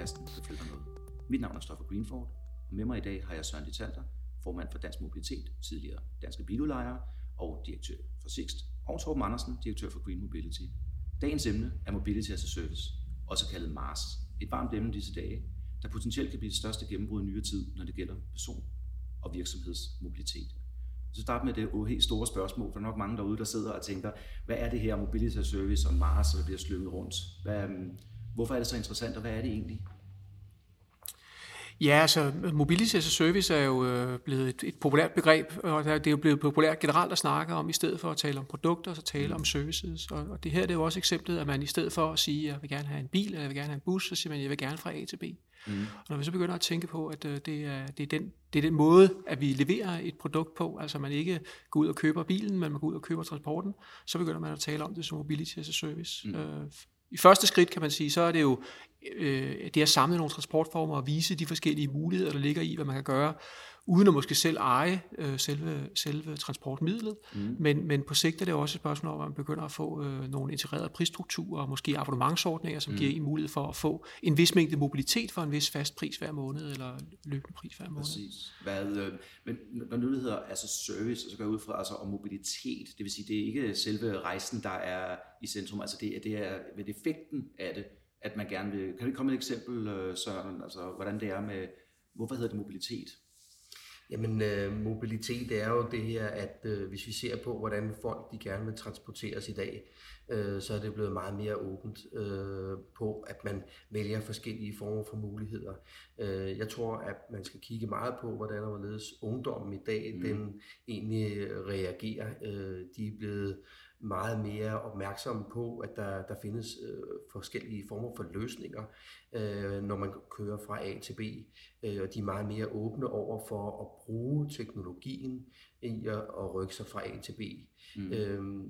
podcasten, der flytter noget. Mit navn er Stoffer Greenford, og med mig i dag har jeg Søren Detalter, formand for Dansk Mobilitet, tidligere Danske Biludlejere og direktør for Sixt, og Torben Andersen, direktør for Green Mobility. Dagens emne er Mobility as a Service, også kaldet MARS. Et varmt emne disse dage, der potentielt kan blive det største gennembrud i nyere tid, når det gælder person- og virksomhedsmobilitet. Så start med det helt store spørgsmål, for der er nok mange derude, der sidder og tænker, hvad er det her Mobility as a Service og MARS, der bliver slynget rundt? Hvad, øhm, hvorfor er det så interessant, og hvad er det egentlig? Ja, altså mobility as a service er jo øh, blevet et, et populært begreb, og det er jo blevet populært generelt at snakke om, i stedet for at tale om produkter, så tale om services. Og, og det her det er jo også eksemplet, at man i stedet for at sige, at jeg vil gerne have en bil, eller jeg vil gerne have en bus, så siger man, at jeg vil gerne fra A til B. Mm. Og når vi så begynder at tænke på, at øh, det, er, det, er den, det er den måde, at vi leverer et produkt på, altså man ikke går ud og køber bilen, men man går ud og køber transporten, så begynder man at tale om det som mobility as a service. Mm. Øh, i første skridt, kan man sige, så er det jo øh, det at samle nogle transportformer og vise de forskellige muligheder, der ligger i, hvad man kan gøre, uden at måske selv eje øh, selve, selve transportmidlet. Mm. Men, men på sigt er det også et spørgsmål om, at man begynder at få øh, nogle integrerede prisstrukturer og måske abonnementsordninger, som mm. giver en mulighed for at få en vis mængde mobilitet for en vis fast pris hver måned, eller løbende pris hver måned. Præcis. Hvad, øh, men når nu det hedder altså service, så går jeg ud fra altså, om mobilitet, det vil sige, det er ikke selve rejsen, der er i centrum, altså det, det er ved effekten af det, at man gerne vil... Kan du komme med et eksempel, øh, Søren, altså hvordan det er med... Hvorfor hedder det mobilitet? Jamen, øh, mobilitet er jo det her, at øh, hvis vi ser på, hvordan folk de gerne vil transporteres i dag, øh, så er det blevet meget mere åbent øh, på, at man vælger forskellige former for muligheder. Øh, jeg tror, at man skal kigge meget på, hvordan og hvorledes ungdommen i dag, mm. den egentlig reagerer. Øh, de er blevet meget mere opmærksomme på, at der, der findes øh, forskellige former for løsninger, øh, når man kører fra A til B. Øh, og de er meget mere åbne over for at bruge teknologien i at, at rykke sig fra A til B. Mm. Øh,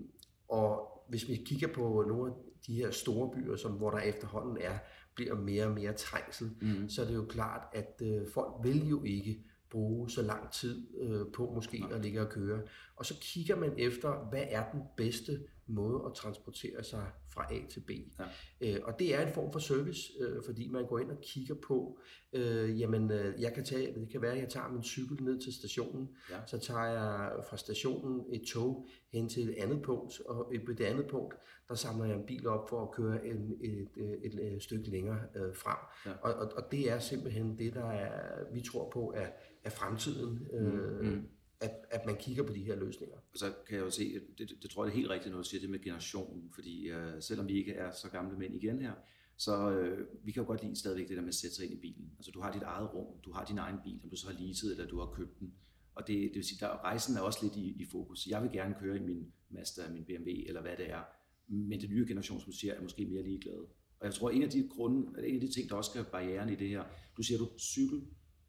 og hvis vi kigger på nogle af de her store byer, som, hvor der efterhånden er, bliver mere og mere trængsel, mm. så er det jo klart, at øh, folk vil jo ikke bruge så lang tid øh, på måske at ligge og køre. Og så kigger man efter, hvad er den bedste måde at transportere sig fra A til B. Ja. Øh, og det er en form for service, øh, fordi man går ind og kigger på, øh, jamen øh, jeg kan tage, det kan være, at jeg tager min cykel ned til stationen, ja. så tager jeg fra stationen et tog hen til et andet punkt, og på det andet punkt, der samler jeg en bil op for at køre en, et, et, et, et stykke længere øh, frem. Ja. Og, og, og det er simpelthen det, der er, vi tror på er, er fremtiden. Øh, mm. Mm at, at man kigger på de her løsninger. Og så kan jeg jo se, det, det, det tror jeg er helt rigtigt, når du siger det med generationen, fordi øh, selvom vi ikke er så gamle mænd igen her, så øh, vi kan jo godt lide stadigvæk det der med at sætte sig ind i bilen. Altså du har dit eget rum, du har din egen bil, om du så har leaset eller du har købt den. Og det, det vil sige, der, rejsen er også lidt i, i fokus. Jeg vil gerne køre i min Mazda, min BMW eller hvad det er, men den nye generation, som du siger, er måske mere ligeglade. Og jeg tror, en af de grunde, en af de ting, der også skal barrieren i det her, du siger du cykel,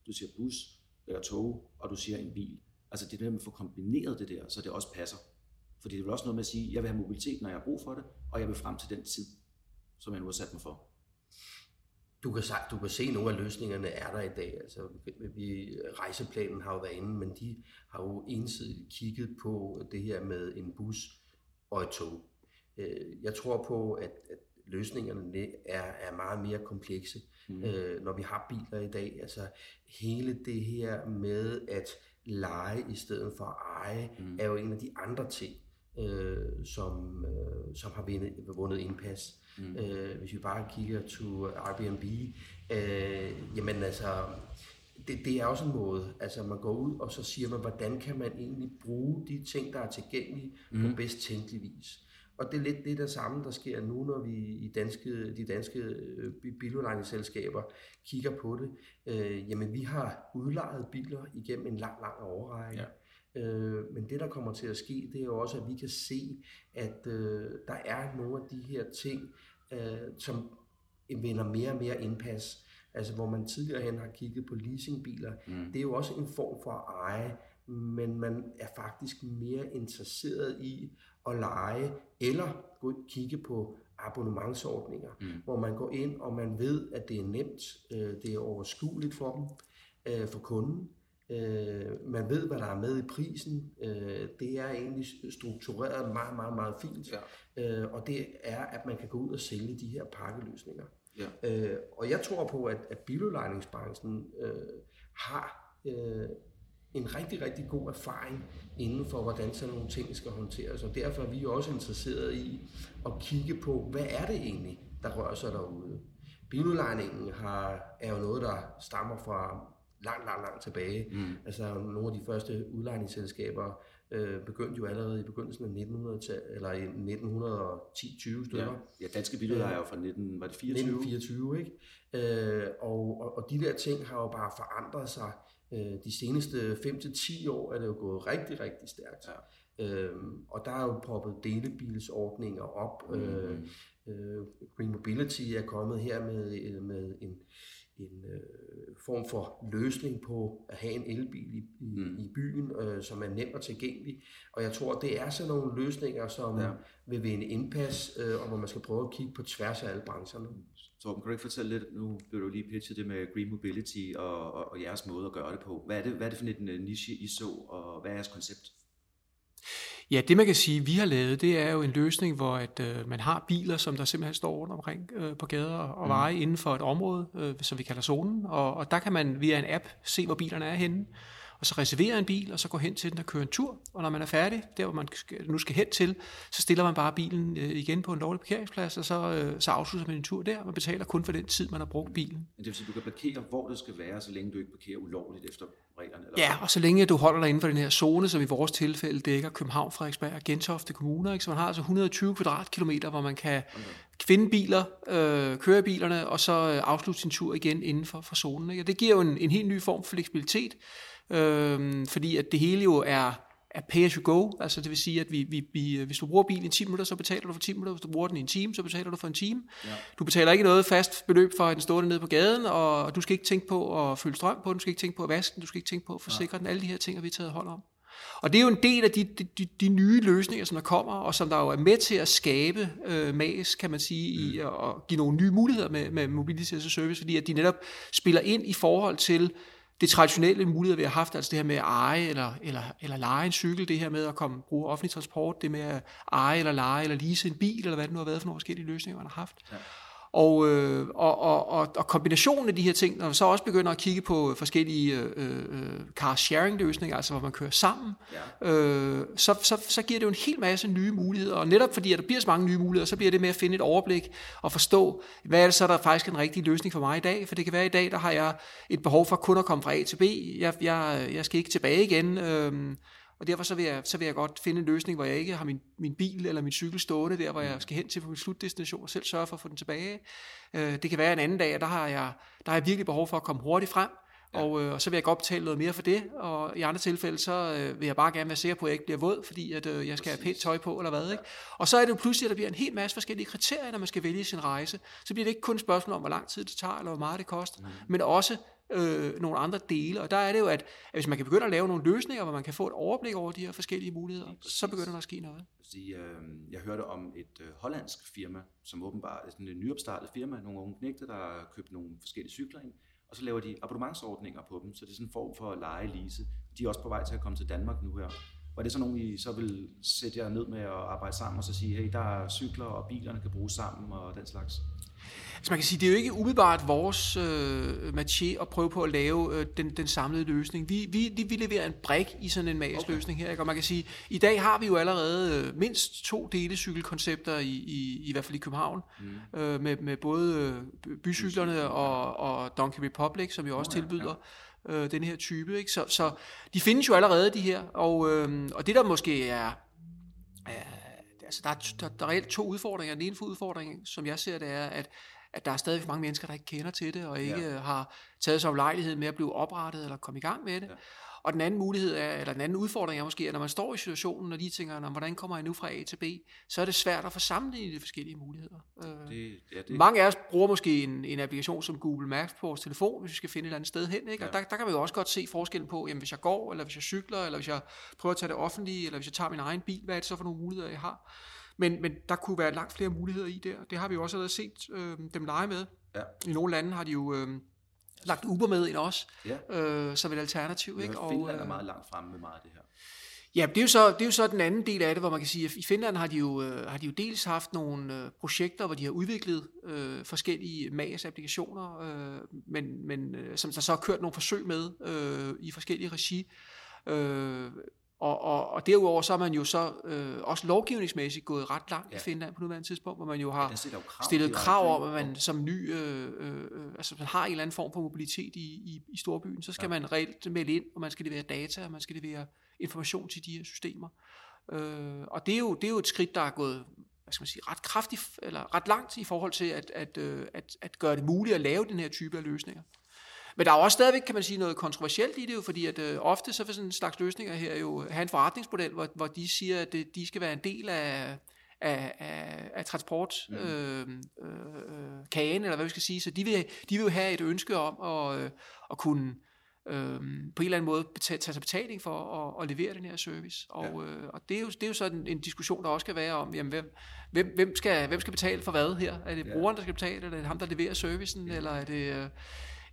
du siger bus, eller tog, og du siger en bil. Altså det der med at få kombineret det der, så det også passer. Fordi det er vel også noget med at sige, jeg vil have mobilitet, når jeg har brug for det, og jeg vil frem til den tid, som jeg nu har sat mig for. Du kan, du kan se, at nogle af løsningerne er der i dag. Altså, vi, rejseplanen har jo været inde, men de har jo ensidigt kigget på det her med en bus og et tog. Øh, jeg tror på, at, at løsningerne er, er meget mere komplekse, mm. øh, når vi har biler i dag. Altså hele det her med at lege i stedet for at eje, mm. er jo en af de andre ting, øh, som, øh, som har vundet, vundet indpas. Mm. Øh, hvis vi bare kigger til Airbnb, øh, jamen altså, det, det er også en måde, altså man går ud, og så siger man, hvordan kan man egentlig bruge de ting, der er tilgængelige mm. på bedst tænkelig vis. Og det er lidt det der samme, der sker nu, når vi i danske, de danske øh, biludlejningsselskaber kigger på det. Øh, jamen, vi har udlejet biler igennem en lang, lang overrække. Ja. Øh, men det, der kommer til at ske, det er jo også, at vi kan se, at øh, der er nogle af de her ting, øh, som vinder mere og mere indpas. Altså, hvor man tidligere hen har kigget på leasingbiler. Mm. Det er jo også en form for at eje, men man er faktisk mere interesseret i at lege, eller gå kigge på abonnementsordninger, mm. hvor man går ind, og man ved, at det er nemt, øh, det er overskueligt for dem, øh, for kunden. Øh, man ved, hvad der er med i prisen. Øh, det er egentlig struktureret meget, meget, meget fint. Ja. Øh, og det er, at man kan gå ud og sælge de her pakkeløsninger. Ja. Øh, og jeg tror på, at, at biludlejningsbranchen øh, har øh, en rigtig, rigtig god erfaring inden for, hvordan sådan nogle ting skal håndteres. Og derfor er vi også interesseret i at kigge på, hvad er det egentlig, der rører sig derude. Biludlejningen har, er jo noget, der stammer fra langt, langt, langt tilbage. Mm. Altså nogle af de første udlejningsselskaber øh, begyndte jo allerede i begyndelsen af 1900 eller i 1910-20 stykker. Ja, ja danske billeder er jo fra 19, var det 24? 1924, ikke? Øh, og, og, og de der ting har jo bare forandret sig. Øh, de seneste 5-10 år er det jo gået rigtig, rigtig stærkt. Ja. Øh, og der er jo proppet delebilsordninger op. Mm. Øh, øh, Green Mobility er kommet her med, med en en øh, form for løsning på at have en elbil i, i, mm. i byen, øh, som er nem og tilgængelig. Og jeg tror, det er sådan nogle løsninger, som ja. vil vinde indpas, øh, og hvor man skal prøve at kigge på tværs af alle brancherne. Torben, kan du ikke fortælle lidt, nu blev du lige pitchet det med Green Mobility og, og, og jeres måde at gøre det på. Hvad er det, hvad er det for en uh, niche, I så, og hvad er jeres koncept? Ja, det man kan sige, vi har lavet, det er jo en løsning, hvor at, øh, man har biler, som der simpelthen står rundt omkring øh, på gader og veje mm. inden for et område, øh, som vi kalder zonen. Og, og der kan man via en app se, hvor bilerne er henne og så reservere en bil, og så gå hen til den og køre en tur. Og når man er færdig, der hvor man nu skal hen til, så stiller man bare bilen øh, igen på en lovlig parkeringsplads, og så, øh, så afslutter man en tur der, og man betaler kun for den tid, man har brugt bilen. Det vil sige, du kan parkere, hvor det skal være, så længe du ikke parkerer ulovligt efter reglerne? Eller ja, og så længe du holder dig inden for den her zone, som i vores tilfælde dækker København, Frederiksberg og Gentofte kommuner. Ikke? Så man har altså 120 kvadratkilometer, hvor man kan okay. finde biler, øh, køre bilerne, og så øh, afslutte sin tur igen inden for, for zonen. Ikke? Og det giver jo en, en helt ny form for fleksibilitet, øh, fordi at det hele jo er, er pay as you go, altså det vil sige, at vi, vi, vi, hvis du bruger bilen i 10 minutter, så betaler du for 10 minutter, hvis du bruger den i en time, så betaler du for en time. Ja. Du betaler ikke noget fast beløb for at den står nede på gaden, og du skal ikke tænke på at fylde strøm på den, du skal ikke tænke på at vaske den, du skal ikke tænke på at forsikre ja. den, alle de her ting har vi taget hold om. Og det er jo en del af de, de, de, nye løsninger, som der kommer, og som der jo er med til at skabe øh, MAS, kan man sige, i mm. at give nogle nye muligheder med, med Mobility as a Service, fordi at de netop spiller ind i forhold til det traditionelle muligheder, vi har haft, altså det her med at eje eller, eller, eller lege en cykel, det her med at komme bruge offentlig transport, det med at eje eller lege eller lease en bil, eller hvad det nu har været for nogle forskellige løsninger, man har haft. Ja. Og, øh, og, og, og, kombinationen af de her ting, når man så også begynder at kigge på forskellige øh, øh, car sharing løsninger, altså hvor man kører sammen, ja. øh, så, så, så giver det jo en hel masse nye muligheder. Og netop fordi at der bliver så mange nye muligheder, så bliver det med at finde et overblik og forstå, hvad er det så, der er faktisk en rigtig løsning for mig i dag. For det kan være, at i dag, der har jeg et behov for kun at komme fra A til B. Jeg, jeg, jeg skal ikke tilbage igen. Øh, og derfor så vil, jeg, så vil jeg godt finde en løsning, hvor jeg ikke har min, min bil eller min cykel stående der, hvor jeg skal hen til min slutdestination og selv sørge for at få den tilbage. Øh, det kan være en anden dag, og der har jeg, der har jeg virkelig behov for at komme hurtigt frem. Ja. Og, øh, og så vil jeg godt betale noget mere for det, og i andre tilfælde, så øh, vil jeg bare gerne være sikker på, at jeg ikke bliver våd, fordi at, øh, jeg skal Præcis. have pænt tøj på, eller hvad. Ikke? Og så er det jo pludselig, at der bliver en hel masse forskellige kriterier, når man skal vælge sin rejse. Så bliver det ikke kun et spørgsmål om, hvor lang tid det tager, eller hvor meget det koster, mm. men også, øh, nogle andre dele. Og der er det jo, at, at hvis man kan begynde at lave nogle løsninger, hvor man kan få et overblik over de her forskellige muligheder, så begynder der at ske noget. Jeg, øh, hørte om et øh, hollandsk firma, som åbenbart er sådan et nyopstartet firma, nogle unge knægte, der har købt nogle forskellige cykler ind, og så laver de abonnementsordninger på dem, så det er sådan en form for leje-lease. De er også på vej til at komme til Danmark nu her. Var det så nogen, I så vil sætte jer ned med at arbejde sammen og så sige, hey, der er cykler, og bilerne kan bruges sammen og den slags? Så man kan sige, det er jo ikke umiddelbart vores øh, métier at prøve på at lave øh, den, den samlede løsning. Vi, vi, vi leverer en brik i sådan en magisk okay. løsning her. Ikke? Og man kan sige, i dag har vi jo allerede øh, mindst to delecykelkoncepter, i, i, i hvert fald i København, mm. øh, med, med både øh, bycyklerne og, og Donkey Republic, som vi også oh, ja, tilbyder. Ja øh, den her type. Ikke? Så, så de findes jo allerede, de her. Og, øh, og det der måske er... er altså der, er, der, der er reelt to udfordringer. Den ene udfordring, som jeg ser det, er, at at der er stadig for mange mennesker, der ikke kender til det, og ikke ja. har taget sig om lejlighed med at blive oprettet eller komme i gang med det. Ja. Og den anden mulighed er, eller den anden udfordring er måske, at når man står i situationen, og de tænker, hvordan kommer jeg nu fra A til B, så er det svært at få sammenlignet de forskellige muligheder. Øh, det, ja, det. Mange af os bruger måske en, en applikation som Google Maps på vores telefon, hvis vi skal finde et eller andet sted hen. Ikke? Ja. Og der, der kan man jo også godt se forskellen på, jamen, hvis jeg går, eller hvis jeg cykler, eller hvis jeg prøver at tage det offentlige, eller hvis jeg tager min egen bil, hvad er det så for nogle muligheder, jeg har? Men, men der kunne være langt flere muligheder i der. Det har vi jo også allerede set øh, dem lege med. Ja. I nogle lande har de jo øh, lagt Uber med ind også, ja. øh, som et alternativ. Ikke? Og, Finland er øh, meget langt fremme med meget af det her. Ja, det er, jo så, det er jo så den anden del af det, hvor man kan sige, at i Finland har de jo, øh, har de jo dels haft nogle øh, projekter, hvor de har udviklet øh, forskellige MAS-applikationer, øh, men, men som der så har kørt nogle forsøg med øh, i forskellige regi. Øh, og, og, og derudover så er man jo så øh, også lovgivningsmæssigt gået ret langt ja. i Finland på nuværende tidspunkt, hvor man jo har ja, jo krav, stillet krav om, at man som ny, øh, øh, altså man har en eller anden form for mobilitet i, i, i storbyen, så skal ja. man reelt melde ind, og man skal levere data, og man skal levere information til de her systemer. Øh, og det er, jo, det er jo et skridt, der er gået hvad skal man sige, ret kraftigt, eller ret langt i forhold til at, at, øh, at, at gøre det muligt at lave den her type af løsninger. Men der er også stadigvæk, kan man sige, noget kontroversielt i det jo, fordi at øh, ofte så vil sådan en slags løsninger her jo have en forretningsmodel, hvor, hvor de siger, at det, de skal være en del af, af, af, af transport mm. øh, øh, kagen, eller hvad vi skal sige. Så de vil, de vil jo have et ønske om at, øh, at kunne øh, på en eller anden måde betale, tage sig betaling for at, at levere den her service. Og, ja. øh, og det, er jo, det er jo sådan en diskussion, der også skal være om, jamen, hvem, hvem, hvem, skal, hvem skal betale for hvad her? Er det brugeren, der skal betale, eller er det ham, der leverer servicen, ja. eller er det... Øh,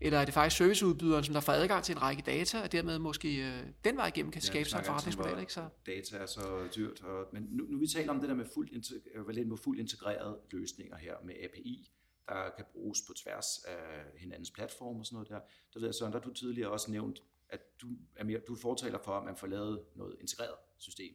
eller er det faktisk serviceudbyderen, som der får adgang til en række data, og dermed måske øh, den vej igennem kan ja, skabe sig en forretningsmodel? Ikke? Så. Data er så dyrt. Og, men nu, nu vi taler om det der med fuldt, med fuldt integrerede løsninger her med API, der kan bruges på tværs af hinandens platform og sådan noget der. Der ved jeg, Søren, der du tidligere også nævnt, at du er mere, du fortaler for, at man får lavet noget integreret system.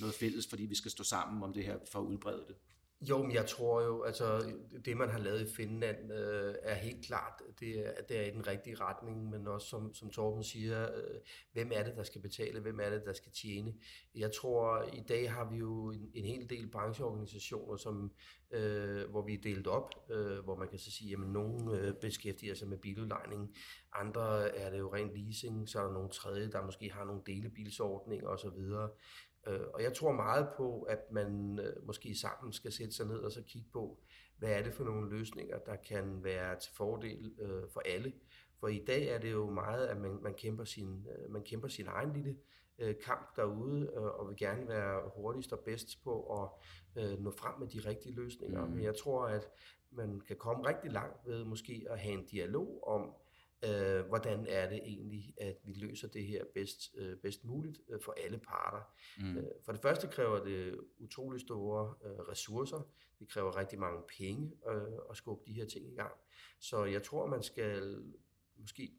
Noget fælles, fordi vi skal stå sammen om det her for at udbrede det. Jo, men jeg tror jo, altså det man har lavet i Finland øh, er helt klart, det er, det er i den rigtige retning, men også som, som Torben siger, øh, hvem er det, der skal betale, hvem er det, der skal tjene. Jeg tror, i dag har vi jo en, en hel del brancheorganisationer, som, øh, hvor vi er delt op, øh, hvor man kan så sige, at nogen øh, beskæftiger sig med biludlejning, andre er det jo rent leasing, så er der nogle tredje, der måske har nogle delebilsordninger osv., Øh, og jeg tror meget på, at man øh, måske sammen skal sætte sig ned og så kigge på, hvad er det for nogle løsninger, der kan være til fordel øh, for alle. For i dag er det jo meget, at man, man, kæmper, sin, man kæmper sin egen lille kamp derude, og vil gerne være hurtigst og bedst på at nå frem med de rigtige løsninger. Mm. Men jeg tror, at man kan komme rigtig langt ved måske at have en dialog om, øh, hvordan er det egentlig, at vi løser det her bedst, øh, bedst muligt øh, for alle parter. Mm. Øh, for det første kræver det utrolig store øh, ressourcer. Det kræver rigtig mange penge øh, at skubbe de her ting i gang. Så jeg tror, man skal måske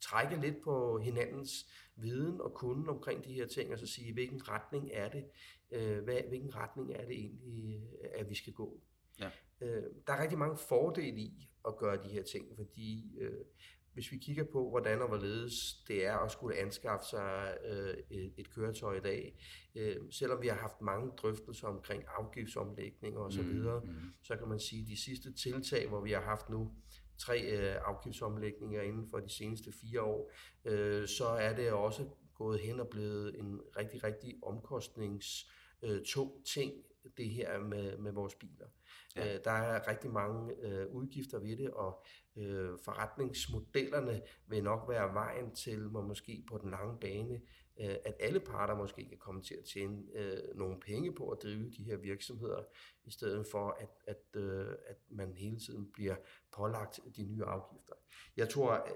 trække lidt på hinandens viden og kunden omkring de her ting, og så sige, hvilken retning er det, øh, hvad, hvilken retning er det egentlig, at vi skal gå. Ja. Øh, der er rigtig mange fordele i at gøre de her ting, fordi øh, hvis vi kigger på, hvordan og hvorledes det er at skulle anskaffe sig øh, et, et køretøj i dag, øh, selvom vi har haft mange drøftelser omkring afgiftsomlægninger osv., så, mm, videre, mm. så kan man sige, at de sidste tiltag, hvor vi har haft nu tre øh, afgiftsomlægninger inden for de seneste fire år, øh, så er det også gået hen og blevet en rigtig, rigtig omkostnings øh, tung ting, det her med, med vores biler. Ja. Øh, der er rigtig mange øh, udgifter ved det, og øh, forretningsmodellerne vil nok være vejen til, hvor måske på den lange bane, øh, at alle parter måske kan komme til at tjene øh, nogle penge på at drive de her virksomheder, i stedet for at, at, øh, at man hele tiden bliver pålagt de nye afgifter. Jeg tror,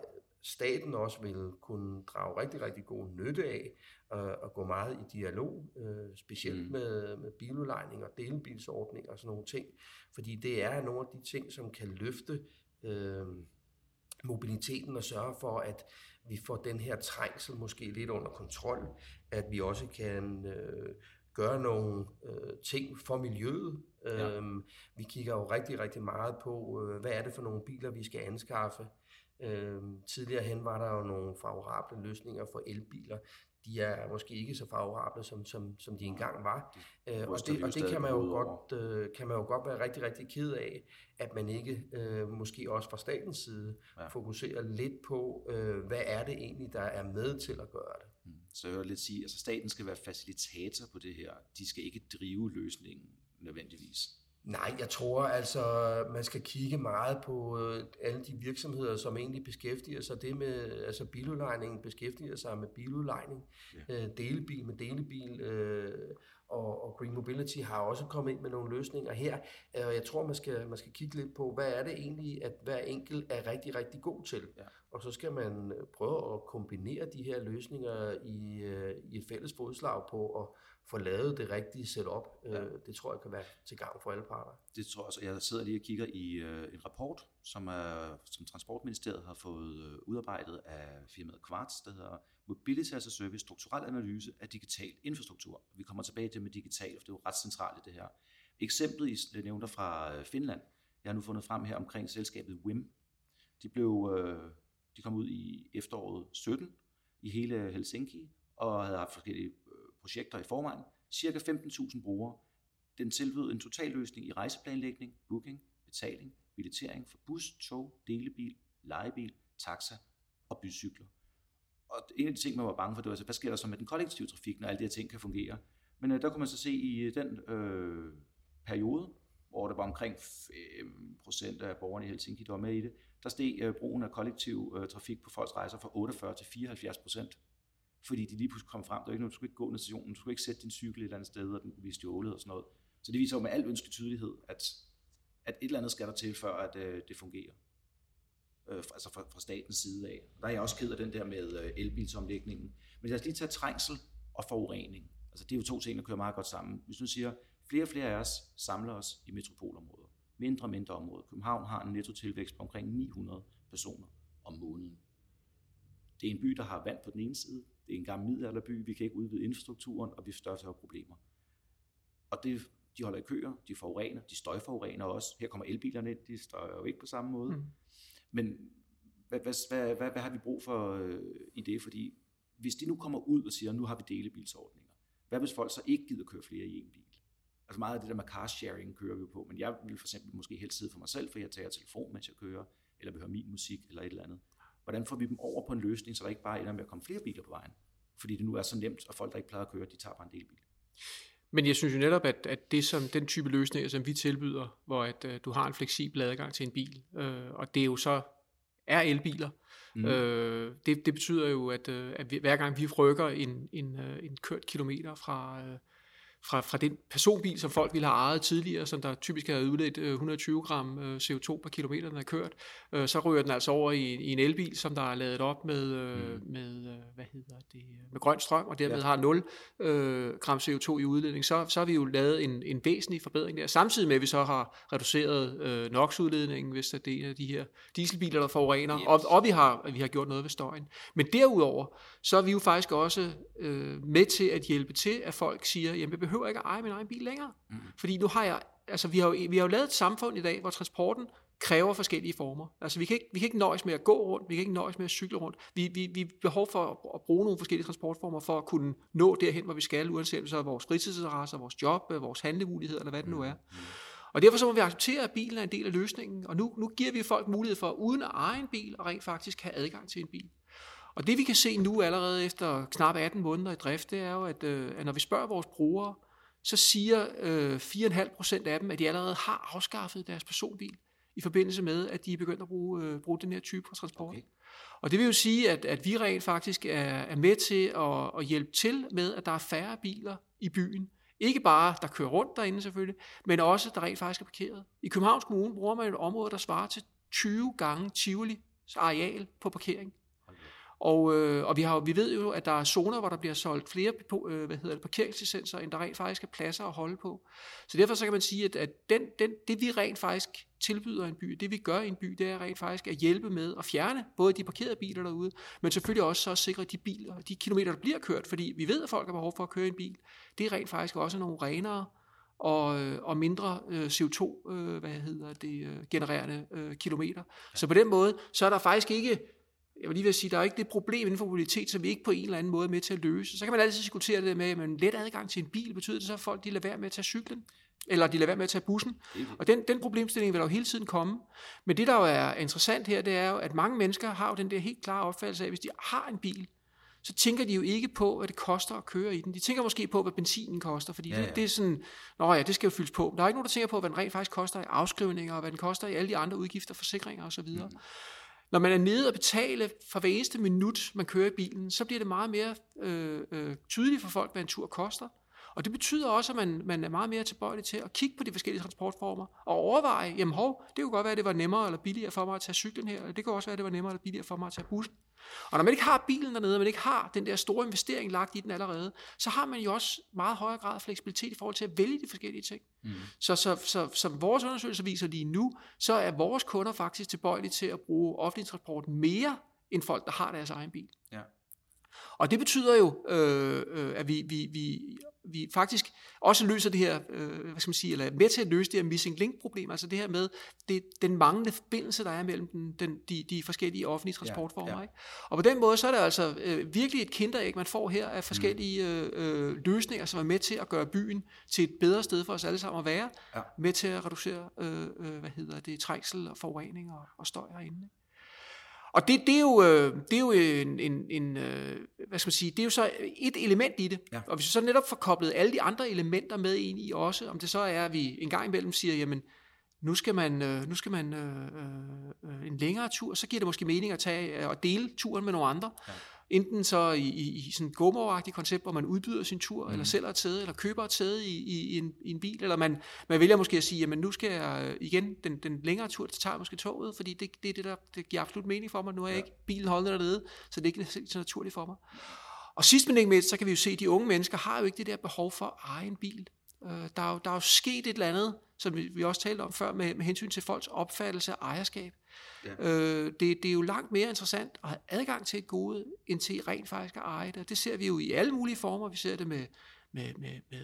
staten også vil kunne drage rigtig, rigtig god nytte af at, at gå meget i dialog, øh, specielt mm. med, med biludlejning og delebilsordning og sådan nogle ting, fordi det er nogle af de ting, som kan løfte øh, mobiliteten og sørge for, at vi får den her trængsel måske lidt under kontrol, at vi også kan øh, gøre nogle øh, ting for miljøet. Ja. Øhm, vi kigger jo rigtig, rigtig meget på, øh, hvad er det for nogle biler, vi skal anskaffe. Øhm, tidligere hen var der jo nogle favorable løsninger for elbiler de er måske ikke så favorable, som, som, som de engang var. Øh, og det, og det kan man, jo godt, øh, kan man jo godt være rigtig, rigtig ked af, at man ikke øh, måske også fra statens side ja. fokuserer lidt på, øh, hvad er det egentlig, der er med til at gøre det. Mm. Så jeg vil lidt sige, at altså staten skal være facilitator på det her. De skal ikke drive løsningen nødvendigvis. Nej, jeg tror altså, man skal kigge meget på øh, alle de virksomheder, som egentlig beskæftiger sig det med, altså biludlejningen beskæftiger sig med biludlejning, ja. øh, delebil med delebil, øh, og, og Green Mobility har også kommet ind med nogle løsninger her. Øh, og jeg tror, man skal, man skal kigge lidt på, hvad er det egentlig, at hver enkelt er rigtig, rigtig god til. Ja. Og så skal man øh, prøve at kombinere de her løsninger i, i et fælles fodslag på at få lavet det rigtige setup. Ja. Det tror jeg kan være til gavn for alle parter. Det tror jeg også. Jeg sidder lige og kigger i en rapport, som, er, som Transportministeriet har fået udarbejdet af firmaet Quartz, der hedder Mobility as a Service, strukturel analyse af digital infrastruktur. Vi kommer tilbage til med digital, for det er jo ret centralt i det her. Eksemplet, I nævnte fra Finland, jeg har nu fundet frem her omkring selskabet WIM. De, blev, øh, de kom ud i efteråret 17 i hele Helsinki og havde haft forskellige øh, projekter i forvejen. Cirka 15.000 brugere. Den tilbød en total løsning i rejseplanlægning, booking, betaling, billettering for bus, tog, delebil, lejebil, taxa og bycykler. Og en af de ting, man var bange for, det var, altså, hvad sker der så med den kollektive trafik, når alle de her ting kan fungere? Men øh, der kunne man så se i øh, den øh, periode, hvor der var omkring 5% af borgerne i Helsinki, der var med i det, der steg øh, brugen af kollektiv øh, trafik på folks rejser fra 48 til 74 procent. Fordi de lige pludselig kom frem, der var ikke noget, du skulle ikke gå ned stationen, du skulle ikke sætte din cykel et eller andet sted, og den kunne blive stjålet og sådan noget. Så det viser jo med al ønsket tydelighed, at, at et eller andet skal der til, før at øh, det fungerer. Øh, altså fra, fra statens side af. Der er jeg også ked af den der med øh, elbilsomlægningen. Men lad os lige tage trængsel og forurening. Altså det er jo to ting, der kører meget godt sammen. Hvis du siger, Flere og flere af os samler os i metropolområder. Mindre og mindre områder. København har en nettotilvækst på omkring 900 personer om måneden. Det er en by, der har vand på den ene side. Det er en gammel middelalderby. Vi kan ikke udvide infrastrukturen, og vi får større problemer. Og det, de holder i køer, de forurener, de støjforurener også. Her kommer elbilerne ind, de støjer jo ikke på samme måde. Mm. Men hvad, hvad, hvad, hvad, hvad har vi brug for øh, i det? Fordi hvis de nu kommer ud og siger, nu har vi delebilsordninger, hvad hvis folk så ikke gider køre flere i en bil? Altså meget af det der med car sharing kører vi på, men jeg vil for eksempel måske helst sidde for mig selv, for jeg tager telefon, mens jeg kører, eller vil høre min musik, eller et eller andet. Hvordan får vi dem over på en løsning, så der ikke bare ender med at komme flere biler på vejen? Fordi det nu er så nemt, og folk, der ikke plejer at køre, de tager bare en del bil. Men jeg synes jo netop, at, at det som den type løsninger, som vi tilbyder, hvor at, uh, du har en fleksibel adgang til en bil, uh, og det er jo så er elbiler, mm. øh, det, det betyder jo, at, uh, at hver gang vi rykker en, en, uh, en kørt kilometer fra, uh, fra, fra den personbil, som folk ville have ejet tidligere, som der typisk havde udledt 120 gram øh, CO2 per kilometer, den har kørt, øh, så rører den altså over i, i en elbil, som der er lavet op med, øh, mm. med hvad hedder det, med grøn strøm, og dermed ja. har 0 øh, gram CO2 i udledning. Så, så har vi jo lavet en, en væsentlig forbedring der, samtidig med, at vi så har reduceret øh, NOx-udledningen, hvis det er de her dieselbiler, der forurener, yes. og, og vi, har, vi har gjort noget ved støjen. Men derudover, så er vi jo faktisk også øh, med til at hjælpe til, at folk siger, jamen jeg behøver ikke at eje min egen bil længere. Mm. Fordi nu har jeg, altså vi har, jo, vi har jo lavet et samfund i dag, hvor transporten kræver forskellige former. Altså vi kan ikke, vi kan ikke nøjes med at gå rundt, vi kan ikke nøjes med at cykle rundt. Vi, vi, vi behov for at bruge nogle forskellige transportformer for at kunne nå derhen, hvor vi skal, uanset så er vores fritidsinteresser, vores job, vores handlemuligheder, eller hvad det nu er. Mm. Og derfor så må vi acceptere, at bilen er en del af løsningen, og nu, nu giver vi folk mulighed for, uden at eje en bil, og rent faktisk have adgang til en bil. Og det vi kan se nu allerede efter knap 18 måneder i drift, det er jo, at, øh, at når vi spørger vores brugere, så siger øh, 4,5 procent af dem, at de allerede har afskaffet deres personbil i forbindelse med, at de er begyndt at bruge, øh, bruge den her type for transport. Okay. Og det vil jo sige, at, at vi rent faktisk er, er med til at, at hjælpe til med, at der er færre biler i byen. Ikke bare, der kører rundt derinde selvfølgelig, men også, der rent faktisk er parkeret. I Københavns Kommune bruger man et område, der svarer til 20 gange Tivoli areal på parkering. Og, øh, og vi, har, vi ved jo, at der er zoner, hvor der bliver solgt flere øh, hvad hedder det, parkeringslicenser, end der rent faktisk er pladser at holde på. Så derfor så kan man sige, at, at den, den, det vi rent faktisk tilbyder en by, det vi gør i en by, det er rent faktisk at hjælpe med at fjerne både de parkerede biler derude, men selvfølgelig også så at sikre de biler, de kilometer, der bliver kørt, fordi vi ved, at folk har behov for at køre en bil. Det er rent faktisk også nogle renere og, øh, og mindre øh, CO2 øh, hvad hedder det, øh, genererende øh, kilometer. Så på den måde, så er der faktisk ikke jeg vil lige vil sige, der er ikke det problem inden for mobilitet, som vi ikke på en eller anden måde er med til at løse. Så kan man altid diskutere det med, at man let adgang til en bil, betyder det så, at folk de lader være med at tage cyklen? Eller de lader være med at tage bussen? Og den, den problemstilling vil der jo hele tiden komme. Men det, der jo er interessant her, det er jo, at mange mennesker har jo den der helt klare opfattelse af, at hvis de har en bil, så tænker de jo ikke på, hvad det koster at køre i den. De tænker måske på, hvad benzinen koster, fordi ja, ja. Det, det er sådan, nå ja, det skal jo fyldes på. Der er ikke nogen, der tænker på, hvad den rent faktisk koster i afskrivninger, og hvad den koster i alle de andre udgifter, forsikringer osv. Mm. Når man er nede og betale for hver eneste minut, man kører i bilen, så bliver det meget mere øh, øh, tydeligt for folk, hvad en tur koster. Og det betyder også, at man, man er meget mere tilbøjelig til at kigge på de forskellige transportformer og overveje, jamen hov, det kunne godt være, at det var nemmere eller billigere for mig at tage cyklen her, eller det kunne også være, at det var nemmere eller billigere for mig at tage bussen. Og når man ikke har bilen dernede, og man ikke har den der store investering lagt i den allerede, så har man jo også meget højere grad af fleksibilitet i forhold til at vælge de forskellige ting. Mm. Så, så, så som vores undersøgelser viser lige nu, så er vores kunder faktisk tilbøjelige til at bruge offentlig transport mere end folk, der har deres egen bil. Ja. Og det betyder jo, øh, øh, at vi, vi, vi, vi faktisk også løser det her, øh, hvad skal man sige, eller er med til at løse det her missing link problem, altså det her med det, den manglende forbindelse, der er mellem den, den, de, de forskellige offentlige transportformer. Ja, ja. Ikke? Og på den måde, så er det altså øh, virkelig et kinderæg, man får her af forskellige mm. øh, løsninger, som er med til at gøre byen til et bedre sted for os alle sammen at være, ja. med til at reducere, øh, øh, hvad hedder det, trængsel og forurening og, og støj herinde. Ikke? Og det, det, er jo, øh, det er jo en, en, en, øh, hvad skal man sige, det er jo så et element i det. Ja. Og hvis vi så netop får koblet alle de andre elementer med ind i også, om det så er, at vi en gang imellem siger, jamen, nu skal man, øh, nu skal man øh, øh, en længere tur, så giver det måske mening at tage og dele turen med nogle andre. Ja. Enten så i, i, i sådan et gomo koncept, hvor man udbyder sin tur, mm. eller sælger et sæde, eller køber et sæde i, i, i, en, i en bil, eller man, man vælger måske at sige, jamen nu skal jeg øh, igen, den, den længere tur, så tager jeg måske toget, fordi det, det er det, der det giver absolut mening for mig. Nu er jeg ja. ikke bilen holdende dernede, så det er ikke så naturligt for mig. Og sidst men ikke mindst, så kan vi jo se, at de unge mennesker har jo ikke det der behov for at eje en bil. Øh, der, er jo, der er jo sket et eller andet, som vi, vi også talte om før, med, med hensyn til folks opfattelse af ejerskab. Ja. Øh, det, det er jo langt mere interessant at have adgang til et gode, end til rent faktisk at eje det. Det ser vi jo i alle mulige former. Vi ser det med, med, med, med,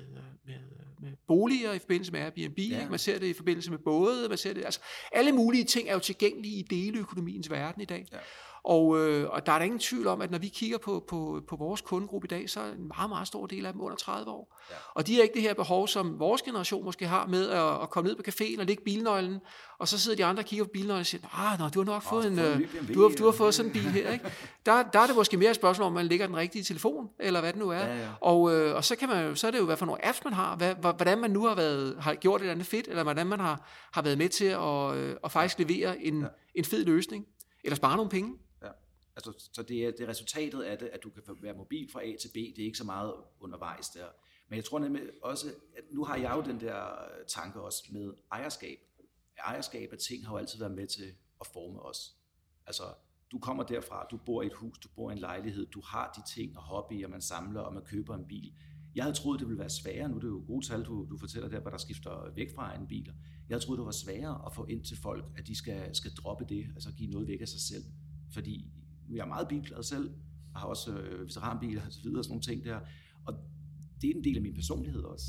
med, med boliger i forbindelse med Airbnb, ja. man ser det i forbindelse med både, man ser det, altså alle mulige ting er jo tilgængelige i deleøkonomiens verden i dag. Ja. Og, øh, og der er der ingen tvivl om, at når vi kigger på, på, på vores kundegruppe i dag, så er en meget, meget stor del af dem under 30 år. Ja. Og de har ikke det her behov, som vores generation måske har med at, at komme ned på caféen og lægge bilnøglen, og så sidder de andre og kigger på bilnøglen og siger, ah, nå, du har nok fået en, øh, du har, du har fået sådan en bil her. Ikke? Der, der er det måske mere et spørgsmål, om man lægger den rigtige telefon, eller hvad det nu er. Ja, ja. Og, øh, og så, kan man, så er det jo, hvad for nogle apps man har, hvad, hvordan man nu har, været, har gjort et eller andet fedt, eller hvordan man har, har været med til at, øh, at faktisk levere en, ja. en fed løsning, eller spare nogle penge. Altså, så det er, det er resultatet af det, at du kan være mobil fra A til B. Det er ikke så meget undervejs der. Men jeg tror nemlig også, at nu har jeg jo den der tanke også med ejerskab. Ejerskab af ting har jo altid været med til at forme os. Altså, du kommer derfra, du bor i et hus, du bor i en lejlighed, du har de ting og hobbyer, man samler, og man køber en bil. Jeg havde troet, det ville være sværere, nu er det jo gode tal, du, du fortæller der, hvor der skifter væk fra en biler. Jeg havde troet, det var sværere at få ind til folk, at de skal, skal droppe det, altså give noget væk af sig selv. Fordi jeg er meget bilglad selv, og har også øh, veteranbiler og så videre, sådan nogle ting der. Og det er en del af min personlighed også.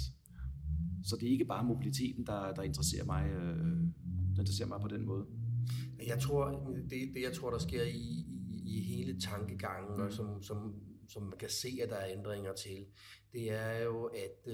Så det er ikke bare mobiliteten, der, der interesserer mig, øh, der interesserer mig på den måde. Jeg tror, det, det jeg tror, der sker i, i, i hele tankegangen, mm. og som, som, som man kan se, at der er ændringer til, det er jo, at øh,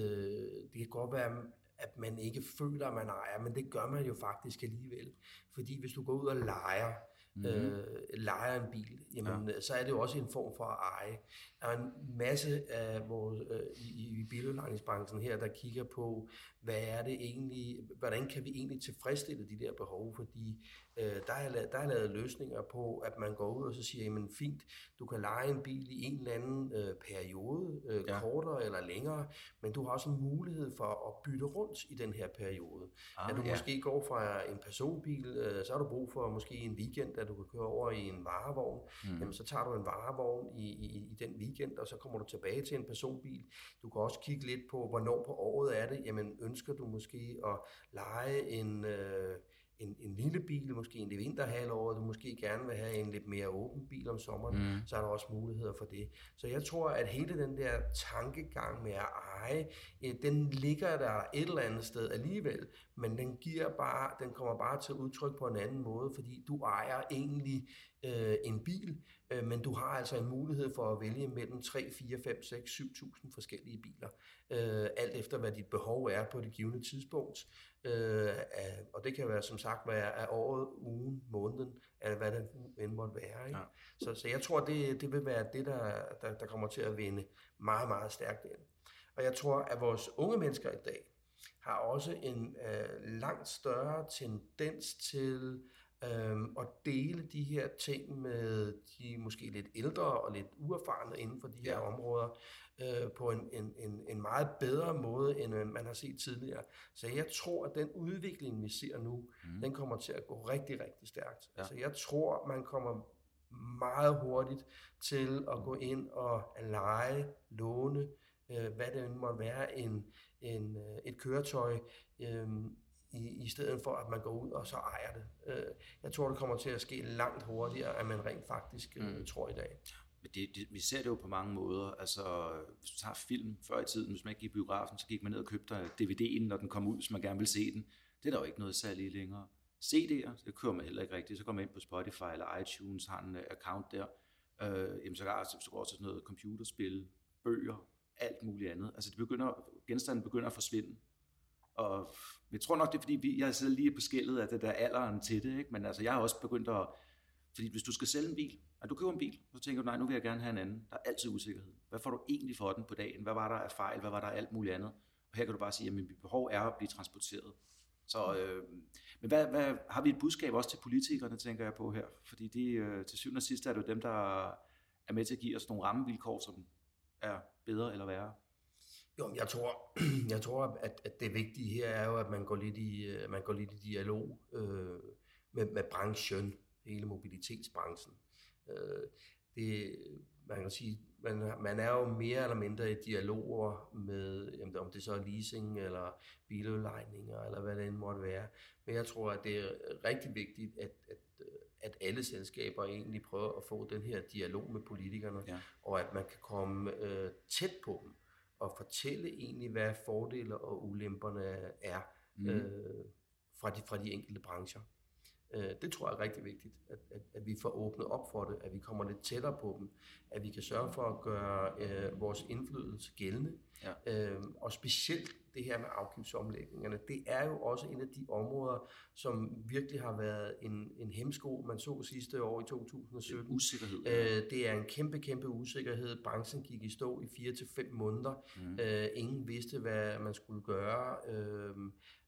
det kan godt være, at man ikke føler, at man ejer, men det gør man jo faktisk alligevel. Fordi hvis du går ud og leger, mm-hmm. øh, leger en bil, jamen, ja. så er det jo også en form for at eje. Der er en masse af vores, øh, i, i biludlejningsbranchen her, der kigger på, hvad er det egentlig, hvordan kan vi egentlig tilfredsstille de der behov, fordi øh, der, er, der er lavet løsninger på, at man går ud og så siger, jamen fint, du kan lege en bil i en eller anden øh, periode, øh, ja. kortere eller længere, men du har også en mulighed for at bytte rundt i den her periode. Ah, at du ja. måske går fra en personbil, øh, så har du brug for måske en weekend, at du kan køre over i en varevogn, mm. jamen så tager du en varevogn i, i, i den weekend, og så kommer du tilbage til en personbil. Du kan også kigge lidt på, hvornår på året er det, jamen ønsker du måske at lege en... Øh, lille bil, måske en det vinterhalvår, du måske gerne vil have en lidt mere åben bil om sommeren, mm. så er der også muligheder for det. Så jeg tror, at hele den der tankegang med at eje, den ligger der et eller andet sted alligevel, men den, giver bare, den kommer bare til udtryk på en anden måde, fordi du ejer egentlig øh, en bil, øh, men du har altså en mulighed for at vælge mellem 3, 4, 5, 6, 7.000 forskellige biler, øh, alt efter hvad dit behov er på det givende tidspunkt. Øh, og det kan være som sagt være af året, ugen, måneden, eller hvad det end måtte være. Ikke? Ja. Så, så jeg tror, det, det vil være det, der, der, der kommer til at vinde meget, meget stærkt ind. Og jeg tror, at vores unge mennesker i dag har også en øh, langt større tendens til øhm, og dele de her ting med de måske lidt ældre og lidt uerfarne inden for de her områder øh, på en, en, en, en meget bedre måde, end øh, man har set tidligere. Så jeg tror, at den udvikling, vi ser nu, mm. den kommer til at gå rigtig, rigtig stærkt. Ja. Altså jeg tror, man kommer meget hurtigt til at gå ind og lege, låne, øh, hvad det måtte være, en, en, øh, et køretøj, øh, i, i stedet for at man går ud og så ejer det. Øh, jeg tror, det kommer til at ske langt hurtigere, end man rent faktisk øh, mm. tror i dag. Men det, det, vi ser det jo på mange måder. Altså, hvis du tager film før i tiden, hvis man ikke gik i biografen, så gik man ned og købte DVD'en, når den kom ud, hvis man gerne vil se den. Det er der jo ikke noget særligt længere. CD'er, det kører man heller ikke rigtigt. Så går man ind på Spotify eller iTunes, har en øh, account der. Øh, jamen, så, går, så går sådan noget computerspil, bøger, alt muligt andet. Altså, det begynder, genstanden begynder at forsvinde. Og jeg tror nok, det er fordi, vi, jeg sidder lige på skældet af det der alderen til det, ikke? men altså, jeg har også begyndt at, fordi hvis du skal sælge en bil, og du køber en bil, så tænker du, nej, nu vil jeg gerne have en anden. Der er altid usikkerhed. Hvad får du egentlig for den på dagen? Hvad var der af fejl? Hvad var der af alt muligt andet? Og her kan du bare sige, at mit behov er at blive transporteret. Så, øh, men hvad, hvad, har vi et budskab også til politikerne, tænker jeg på her? Fordi de, øh, til syvende og sidst er det jo dem, der er med til at give os nogle rammevilkår, som er bedre eller værre. Jo, jeg tror, jeg tror at, at det vigtige her er jo, at man går lidt i, øh, man går lidt i dialog øh, med, med branchen, hele mobilitetsbranchen. Øh, det, man kan sige, man, man er jo mere eller mindre i dialoger med, jamen, om det så er leasing eller biludlejninger eller hvad det end måtte være. Men jeg tror, at det er rigtig vigtigt, at, at, at alle selskaber egentlig prøver at få den her dialog med politikerne, ja. og at man kan komme øh, tæt på dem og fortælle egentlig, hvad fordele og ulemperne er mm. øh, fra, de, fra de enkelte brancher. Øh, det tror jeg er rigtig vigtigt, at, at, at vi får åbnet op for det, at vi kommer lidt tættere på dem, at vi kan sørge for at gøre øh, vores indflydelse gældende. Ja. Øh, og specielt det her med afgiftsomlægningerne, det er jo også en af de områder, som virkelig har været en, en hemsko, man så sidste år i 2017. Det usikkerhed. Øh, det er en kæmpe, kæmpe usikkerhed. Branchen gik i stå i 4 til fem måneder. Mm. Øh, ingen vidste, hvad man skulle gøre. Øh,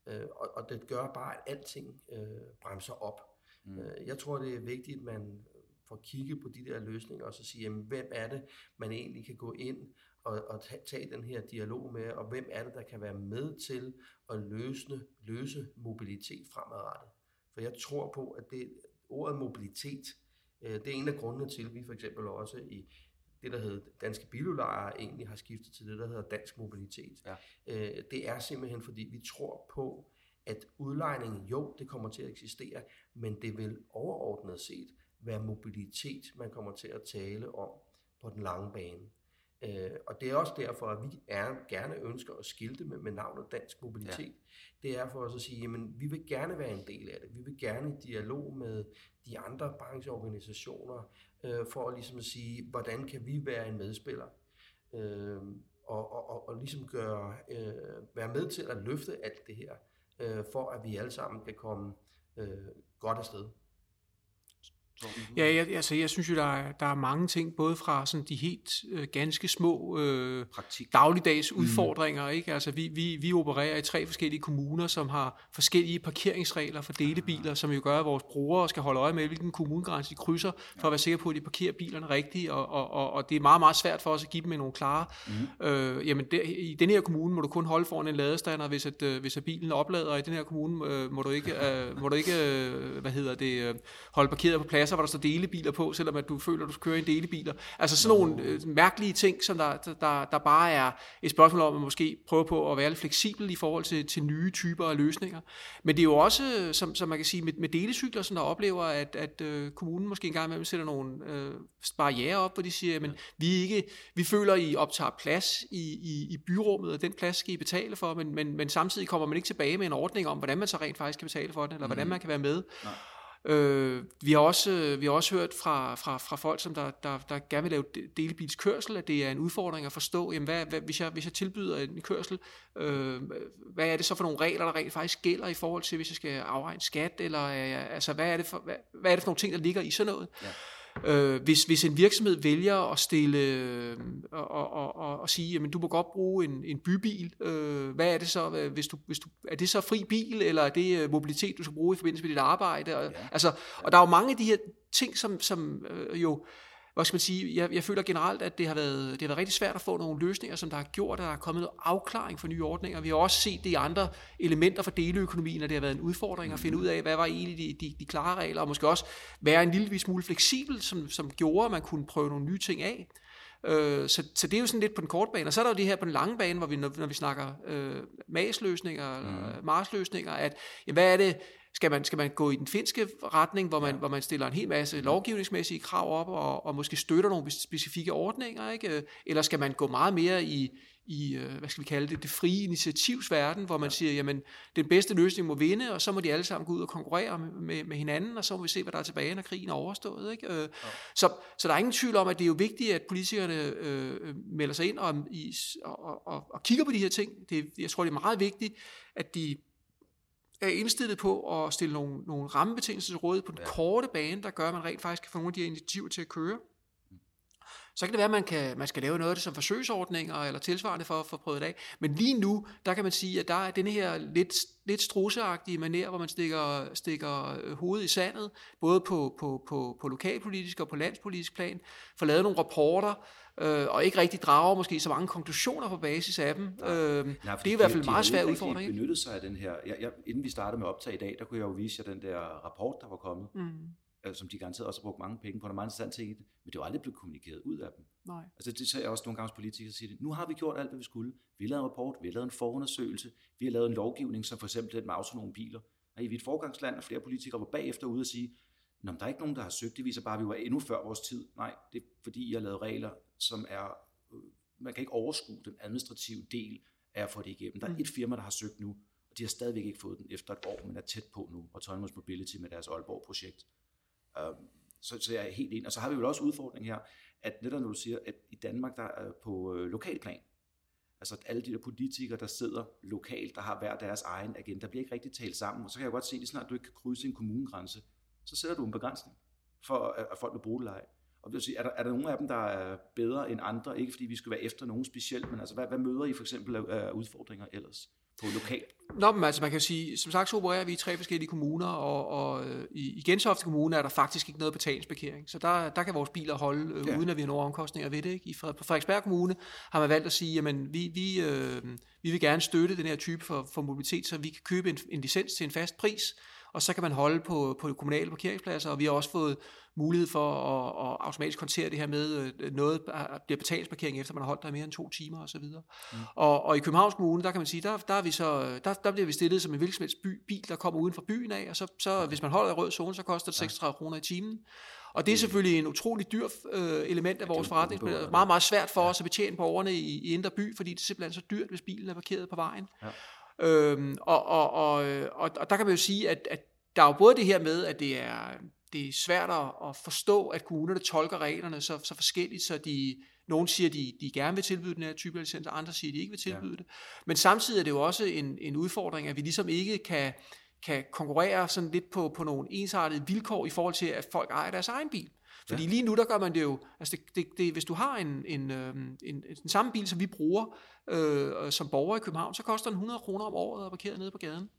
Øh, og, og det gør bare, at alting øh, bremser op. Mm. Øh, jeg tror, det er vigtigt, at man får kigget på de der løsninger, og så sige, jamen, hvem er det, man egentlig kan gå ind og, og tage, den her dialog med, og hvem er det, der kan være med til at løse, løse mobilitet fremadrettet. For jeg tror på, at det ordet mobilitet, øh, det er en af grundene til, at vi for eksempel også i, det, der hedder Danske Biludlejere, egentlig har skiftet til det, der hedder Dansk Mobilitet. Ja. Øh, det er simpelthen, fordi vi tror på, at udlejningen, jo, det kommer til at eksistere, men det vil overordnet set være mobilitet, man kommer til at tale om på den lange bane. Øh, og det er også derfor, at vi er, gerne ønsker at skilte med, med navnet Dansk Mobilitet. Ja. Det er for os at sige, jamen vi vil gerne være en del af det. Vi vil gerne i dialog med de andre brancheorganisationer, øh, for at ligesom at sige, hvordan kan vi være en medspiller? Øh, og, og, og, og ligesom gøre, øh, være med til at løfte alt det her, øh, for at vi alle sammen kan komme øh, godt afsted. Ja, jeg, altså, jeg synes jo, der er, der er mange ting, både fra sådan de helt øh, ganske små øh, Praktik. dagligdags mm. udfordringer. Ikke? Altså, vi, vi, vi opererer i tre forskellige kommuner, som har forskellige parkeringsregler for delebiler, som jo gør, at vores brugere skal holde øje med, hvilken kommunegrænse de krydser, for at være sikre på, at de parkerer bilerne rigtigt. Og, og, og, og det er meget, meget svært for os at give dem nogle klare... Mm. Øh, jamen, der, i den her kommune må du kun holde foran en ladestander, hvis, at, øh, hvis at bilen oplader, og i den her kommune øh, må du ikke, øh, må du ikke øh, hvad hedder det, øh, holde parkeret på plads pladser, hvor der står delebiler på, selvom at du føler, at du kører en delebiler. Altså sådan nogle øh, mærkelige ting, som der, der, der bare er et spørgsmål om at måske prøve på at være lidt fleksibel i forhold til, til nye typer af løsninger. Men det er jo også, som, som man kan sige, med, med delecykler, som der oplever, at, at øh, kommunen måske engang imellem sætter nogle øh, barriere op, hvor de siger, men vi, ikke, vi føler, at I optager plads i, i, i byrummet, og den plads skal I betale for, men, men, men samtidig kommer man ikke tilbage med en ordning om, hvordan man så rent faktisk kan betale for det, eller hvordan mm. man kan være med. Nej. Øh, vi, har også, øh, vi har også hørt fra, fra, fra folk, som der, der, der gerne vil lave delebilskørsel, at det er en udfordring at forstå, jamen hvad, hvad, hvis, jeg, hvis jeg tilbyder en kørsel, øh, hvad er det så for nogle regler, der rent faktisk gælder i forhold til, hvis jeg skal afregne skat, eller øh, altså, hvad, er det for, hvad, hvad er det for nogle ting, der ligger i sådan noget? Ja. Øh, hvis, hvis en virksomhed vælger at stille øh, og, og, og, og sige, jamen du må godt bruge en, en bybil, øh, hvad er det så, hvis du, hvis du, er det så fri bil, eller er det øh, mobilitet, du skal bruge i forbindelse med dit arbejde? Og, ja. altså, og der er jo mange af de her ting, som, som øh, jo hvad skal man sige, jeg, jeg føler generelt, at det har, været, det har været rigtig svært at få nogle løsninger, som der har gjort, at der er kommet noget afklaring for nye ordninger. Vi har også set det i andre elementer for deleøkonomien, at det har været en udfordring at finde ud af, hvad var egentlig de, de, de klare regler, og måske også være en lille smule fleksibel, som, som gjorde, at man kunne prøve nogle nye ting af. Øh, så, så det er jo sådan lidt på den korte bane. Og så er der jo det her på den lange bane, hvor vi, når, når vi snakker øh, masløsninger, mm. marsløsninger, at jamen, hvad er det, skal man, skal man gå i den finske retning, hvor man, ja. hvor man stiller en hel masse lovgivningsmæssige krav op, og, og måske støtter nogle specifikke ordninger, ikke? eller skal man gå meget mere i, i øh, hvad skal vi kalde det, det frie initiativsverden, hvor man ja. siger, jamen, den bedste løsning må vinde, og så må de alle sammen gå ud og konkurrere med, med, med hinanden, og så må vi se, hvad der er tilbage, når krigen er overstået. Ikke? Øh, ja. så, så der er ingen tvivl om, at det er jo vigtigt, at politikerne øh, melder sig ind og, i, og, og, og kigger på de her ting. Det, jeg tror, det er meget vigtigt, at de er indstillet på at stille nogle, nogle rammebetingelser til rådighed på den ja. korte bane, der gør, at man rent faktisk kan få nogle af de her initiativer til at køre. Så kan det være, at man, kan, man skal lave noget af det som forsøgsordninger eller tilsvarende for at få prøvet det af. Men lige nu, der kan man sige, at der er denne her lidt, lidt strusseagtige manér, hvor man stikker, stikker øh, hovedet i sandet, både på, på, på, på lokalpolitisk og på landspolitisk plan, får lavet nogle rapporter, øh, og ikke rigtig drager måske så mange konklusioner på basis af dem. Nej, øh, nej, det er i hvert fald en meget svær udfordring. De benyttede sig af den her, jeg, jeg, inden vi startede med optag i dag, der kunne jeg jo vise jer den der rapport, der var kommet. Mm øh, som de garanteret også har brugt mange penge på. Der er meget interessant ting i det, men det er jo aldrig blevet kommunikeret ud af dem. Nej. Altså det ser jeg også nogle gange hos politikere sige det. Nu har vi gjort alt, hvad vi skulle. Vi har lavet en rapport, vi har lavet en forundersøgelse, vi har lavet en lovgivning, som for eksempel den med autonome biler. Og i et forgangsland, og flere politikere var bagefter ude og sige, Nå, der er ikke nogen, der har søgt, det viser bare, at vi var endnu før vores tid. Nej, det er fordi, I har lavet regler, som er, øh, man kan ikke overskue den administrative del af at få det igennem. Der er mm. et firma, der har søgt nu, og de har stadigvæk ikke fået den efter et år, men er tæt på nu, og Autonomous Mobility med deres Aalborg-projekt. Um, så, så jeg er helt ind. Og så har vi jo også udfordring her, at netop når du siger, at i Danmark, der er på øh, lokalplan, altså alle de der politikere, der sidder lokalt, der har hver deres egen agenda, der bliver ikke rigtig talt sammen. Og så kan jeg godt se, at snart du ikke kan krydse en kommunegrænse, så sætter du en begrænsning for, at folk vil bruge det Og vil sige, er, der, er der nogle af dem, der er bedre end andre? Ikke fordi vi skal være efter nogen specielt, men altså, hvad, hvad møder I for eksempel af udfordringer ellers? på lokal? Nå, men altså man kan sige, som sagt så opererer vi i tre forskellige kommuner, og, og øh, i, i Gentofte Kommune er der faktisk ikke noget betalingsparkering, så der, der kan vores biler holde, øh, ja. uden at vi har nogen omkostninger ved det. Ikke? I, på Frederiksberg Kommune har man valgt at sige, jamen vi, vi, øh, vi vil gerne støtte den her type for, for mobilitet, så vi kan købe en, en licens til en fast pris, og så kan man holde på, på kommunale parkeringspladser, og vi har også fået mulighed for at, at automatisk kontere det her med, øh, noget bliver betalingsparkering efter man har holdt der mere end to timer osv. Mm. Og, og i Københavns Kommune, der kan man sige, der, der, er vi så, der, der bliver vi stillet som en by, bil, der kommer uden fra byen af, og så, så hvis man holder i rød zone, så koster det 36 ja. kroner i timen. Og det er selvfølgelig en utrolig dyr øh, element af vores forretning. Det er meget, meget svært for os at betjene borgerne i, i indre by, fordi det er simpelthen så dyrt, hvis bilen er parkeret på vejen. Ja. Øhm, og, og, og, og, og der kan man jo sige, at, at der er jo både det her med, at det er, det er svært at forstå, at kommunerne tolker reglerne så, så forskelligt, så de, nogen siger, de, de gerne vil tilbyde den her type licenser, andre siger, de ikke vil tilbyde ja. det. Men samtidig er det jo også en, en udfordring, at vi ligesom ikke kan, kan konkurrere sådan lidt på, på nogle ensartede vilkår i forhold til, at folk ejer deres egen bil. Fordi ja. lige nu, der gør man det jo, altså det, det, det, hvis du har en, en, øhm, en, en, den samme bil, som vi bruger øh, som borger i København, så koster den 100 kroner om året at parkere nede på gaden.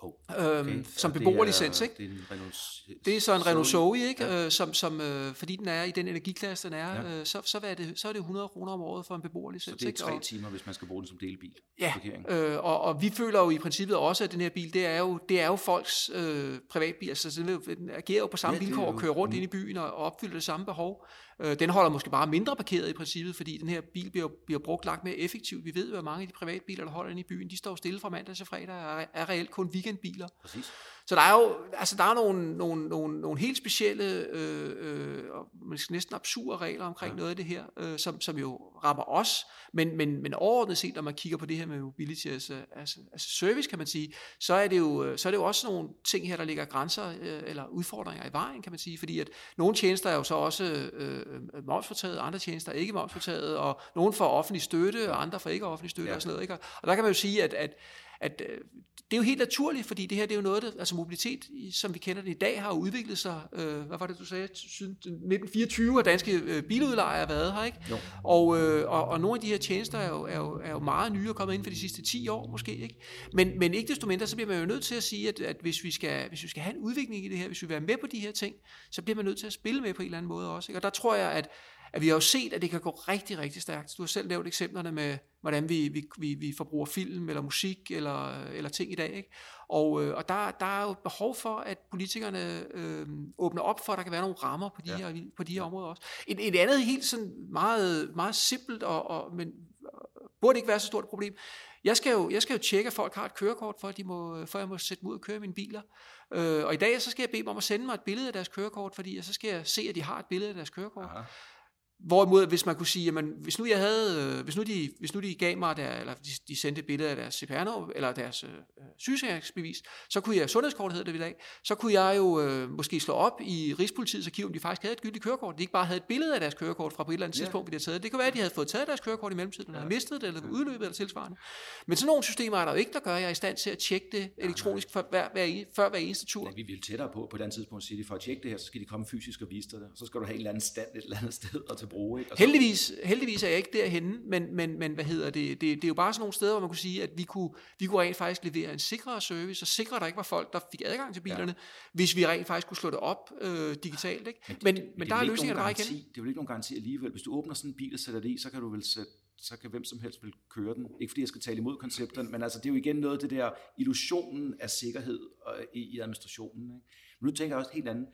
Oh, okay. øhm, som beboerlicens, ikke? Det er, en Renault, det er så en Renault Zoe, ikke? Ja. Øh, som, som, øh, fordi den er i den energiklasse, den er, ja. øh, så, så, er det, så er det 100 kroner om året for en beboerlicens. Så det er tre timer, hvis man skal bruge den som delbil? Ja, øh, og, og vi føler jo i princippet også, at den her bil, det er jo, det er jo folks øh, privatbil, altså den agerer jo på samme ja, vilkår og kører rundt mm. ind i byen og opfylder det samme behov. Øh, den holder måske bare mindre parkeret i princippet, fordi den her bil bliver, bliver brugt langt mere effektivt. Vi ved, at mange af de privatbiler, der holder inde i byen, de står stille fra mandag til fredag og er, er reelt kun weekendbiler. Præcis. Så der er jo altså der er nogle, nogle, nogle, nogle helt specielle øh, øh, næsten absurde regler omkring ja. noget af det her, øh, som, som jo rammer os, men, men, men overordnet set, når man kigger på det her med mobility altså, altså, altså service, kan man sige, så er, det jo, så er det jo også nogle ting her, der ligger grænser øh, eller udfordringer i vejen, kan man sige, fordi at nogle tjenester er jo så også øh, momsfortaget, andre tjenester er ikke momsfortaget, og nogle får offentlig støtte, og andre får ikke offentlig støtte ja. og sådan noget. Ikke? Og der kan man jo sige, at, at at øh, det er jo helt naturligt, fordi det her det er jo noget, der, altså mobilitet, som vi kender det i dag, har udviklet sig, øh, hvad var det, du sagde, siden 1924 har danske øh, biludlejere været her, ikke? Jo. Og, øh, og, og nogle af de her tjenester er jo, er jo, er jo meget nye og kommet ind for de sidste 10 år måske, ikke? Men, men ikke desto mindre, så bliver man jo nødt til at sige, at, at hvis, vi skal, hvis vi skal have en udvikling i det her, hvis vi vil være med på de her ting, så bliver man nødt til at spille med på en eller anden måde også, ikke? Og der tror jeg, at at vi har jo set, at det kan gå rigtig, rigtig stærkt. Du har selv nævnt eksemplerne med, hvordan vi, vi, vi, vi forbruger film eller musik eller, eller ting i dag. Ikke? Og, øh, og der, der er jo behov for, at politikerne øh, åbner op for, at der kan være nogle rammer på de, ja. her, på de her områder også. Et, et andet helt sådan meget, meget simpelt, og, og, men burde ikke være så stort et problem. Jeg skal, jo, jeg skal jo tjekke, at folk har et kørekort, for at, de må, for at jeg må sætte dem ud og køre mine biler. Øh, og i dag så skal jeg bede dem om at sende mig et billede af deres kørekort, fordi så skal jeg se, at de har et billede af deres kørekort. Aha. Hvorimod, hvis man kunne sige, jamen, hvis nu jeg havde, øh, hvis nu de, hvis nu de gav mig, der, eller de, de sendte et billede af deres cpr eller deres øh, sygesikringsbevis, så kunne jeg, sundhedskort hedder det i dag, så kunne jeg jo øh, måske slå op i Rigspolitiets arkiv, om de faktisk havde et gyldigt kørekort. De ikke bare havde et billede af deres kørekort fra på et eller andet ja. tidspunkt, vi havde taget. Det kan være, at de havde fået taget deres kørekort i mellemtiden, eller ja. mistet det, eller udløbet, eller tilsvarende. Men sådan nogle systemer er der jo ikke, der gør, at jeg er i stand til at tjekke det elektronisk for hver, hver, før hver eneste tur. Ja, vi vil tættere på, på et andet tidspunkt sige, for at tjekke det her, så skal de komme fysisk og vise dig det, og så skal du have en eller anden stand et eller andet sted og til brug. Ikke? Og heldigvis, heldigvis er jeg ikke derhenne, men, men, men hvad hedder det, det, det er jo bare sådan nogle steder, hvor man kunne sige, at vi kunne, vi kunne rent faktisk levere en sikrere service, og sikre, at der ikke var folk, der fik adgang til bilerne, ja. hvis vi rent faktisk kunne slå det op øh, digitalt. Ikke? Men, men, men, men der er løsninger, der igen. Det er jo ikke nogen garanti alligevel. Hvis du åbner sådan en bil og sætter det i, så kan du vel sætte så kan hvem som helst vil køre den. Ikke fordi jeg skal tale imod koncepterne, men altså, det er jo igen noget af det der illusionen af sikkerhed øh, i, i administrationen. Ikke? Men nu tænker jeg også helt andet.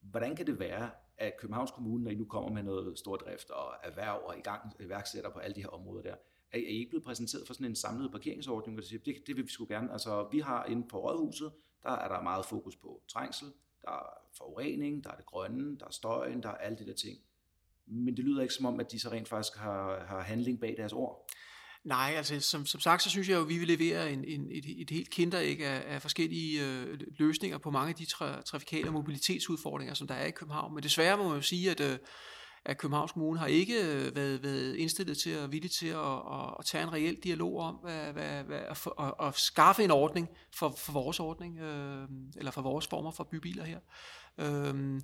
Hvordan kan det være, at Københavns Kommune, når I nu kommer med noget stordrift og erhverv og i gang iværksætter på alle de her områder der, er I ikke blevet præsenteret for sådan en samlet parkeringsordning, hvor siger, det, det vil vi sgu gerne. Altså, vi har inde på Rådhuset, der er der meget fokus på trængsel, der er forurening, der er det grønne, der er støjen, der er alle de der ting. Men det lyder ikke som om, at de så rent faktisk har, har handling bag deres ord. Nej, altså som, som sagt, så synes jeg jo, at vi vil levere en, en, et, et helt kinderæg af, af forskellige øh, løsninger på mange af de tra, trafikale mobilitetsudfordringer, som der er i København. Men desværre må man jo sige, at, øh, at Københavns Kommune har ikke øh, været, været indstillet til og villig til at, at, at tage en reel dialog om hvad, hvad, hvad, at, at, at skaffe en ordning for, for vores ordning, øh, eller for vores former for bybiler her. Øh,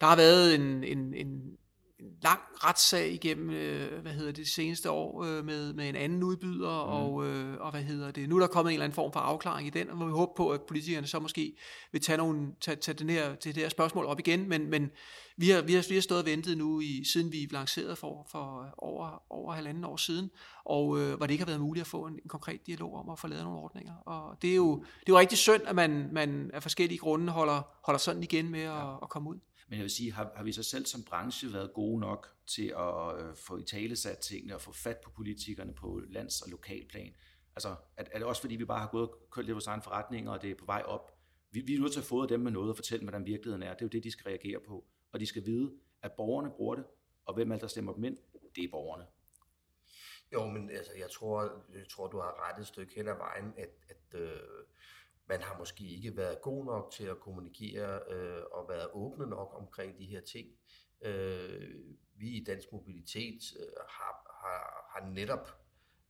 der har været en, en, en en lang retssag igennem, øh, hvad hedder det, seneste år øh, med, med en anden udbyder, mm. og, øh, og hvad hedder det, nu er der kommet en eller anden form for afklaring i den, og vi håber på, at politikerne så måske vil tage, nogle, tage, tage den her, til det her spørgsmål op igen, men, men vi, har, vi, har, vi har stået og ventet nu, i, siden vi lancerede for, for over, over halvanden år siden, og øh, hvor det ikke har været muligt at få en, en konkret dialog om at få lavet nogle ordninger, og det er jo, det er jo rigtig synd, at man, man af forskellige grunde holder, holder sådan igen med at, ja. at komme ud. Men jeg vil sige, har, har vi så selv som branche været gode nok til at øh, få i tale sat tingene og få fat på politikerne på lands- og lokalplan? Altså, er, er det også fordi, vi bare har gået og kørt lidt vores egen forretning, og det er på vej op? Vi, vi er nødt til at få dem med noget og fortælle, hvordan virkeligheden er. Det er jo det, de skal reagere på. Og de skal vide, at borgerne bruger det, og hvem er der stemmer dem ind? Det er borgerne. Jo, men altså, jeg tror, jeg tror, du har ret et stykke hen ad vejen, at, at øh, man har måske ikke været god nok til at kommunikere øh, og været åbne nok omkring de her ting. Øh, vi i Dansk Mobilitet øh, har, har, har netop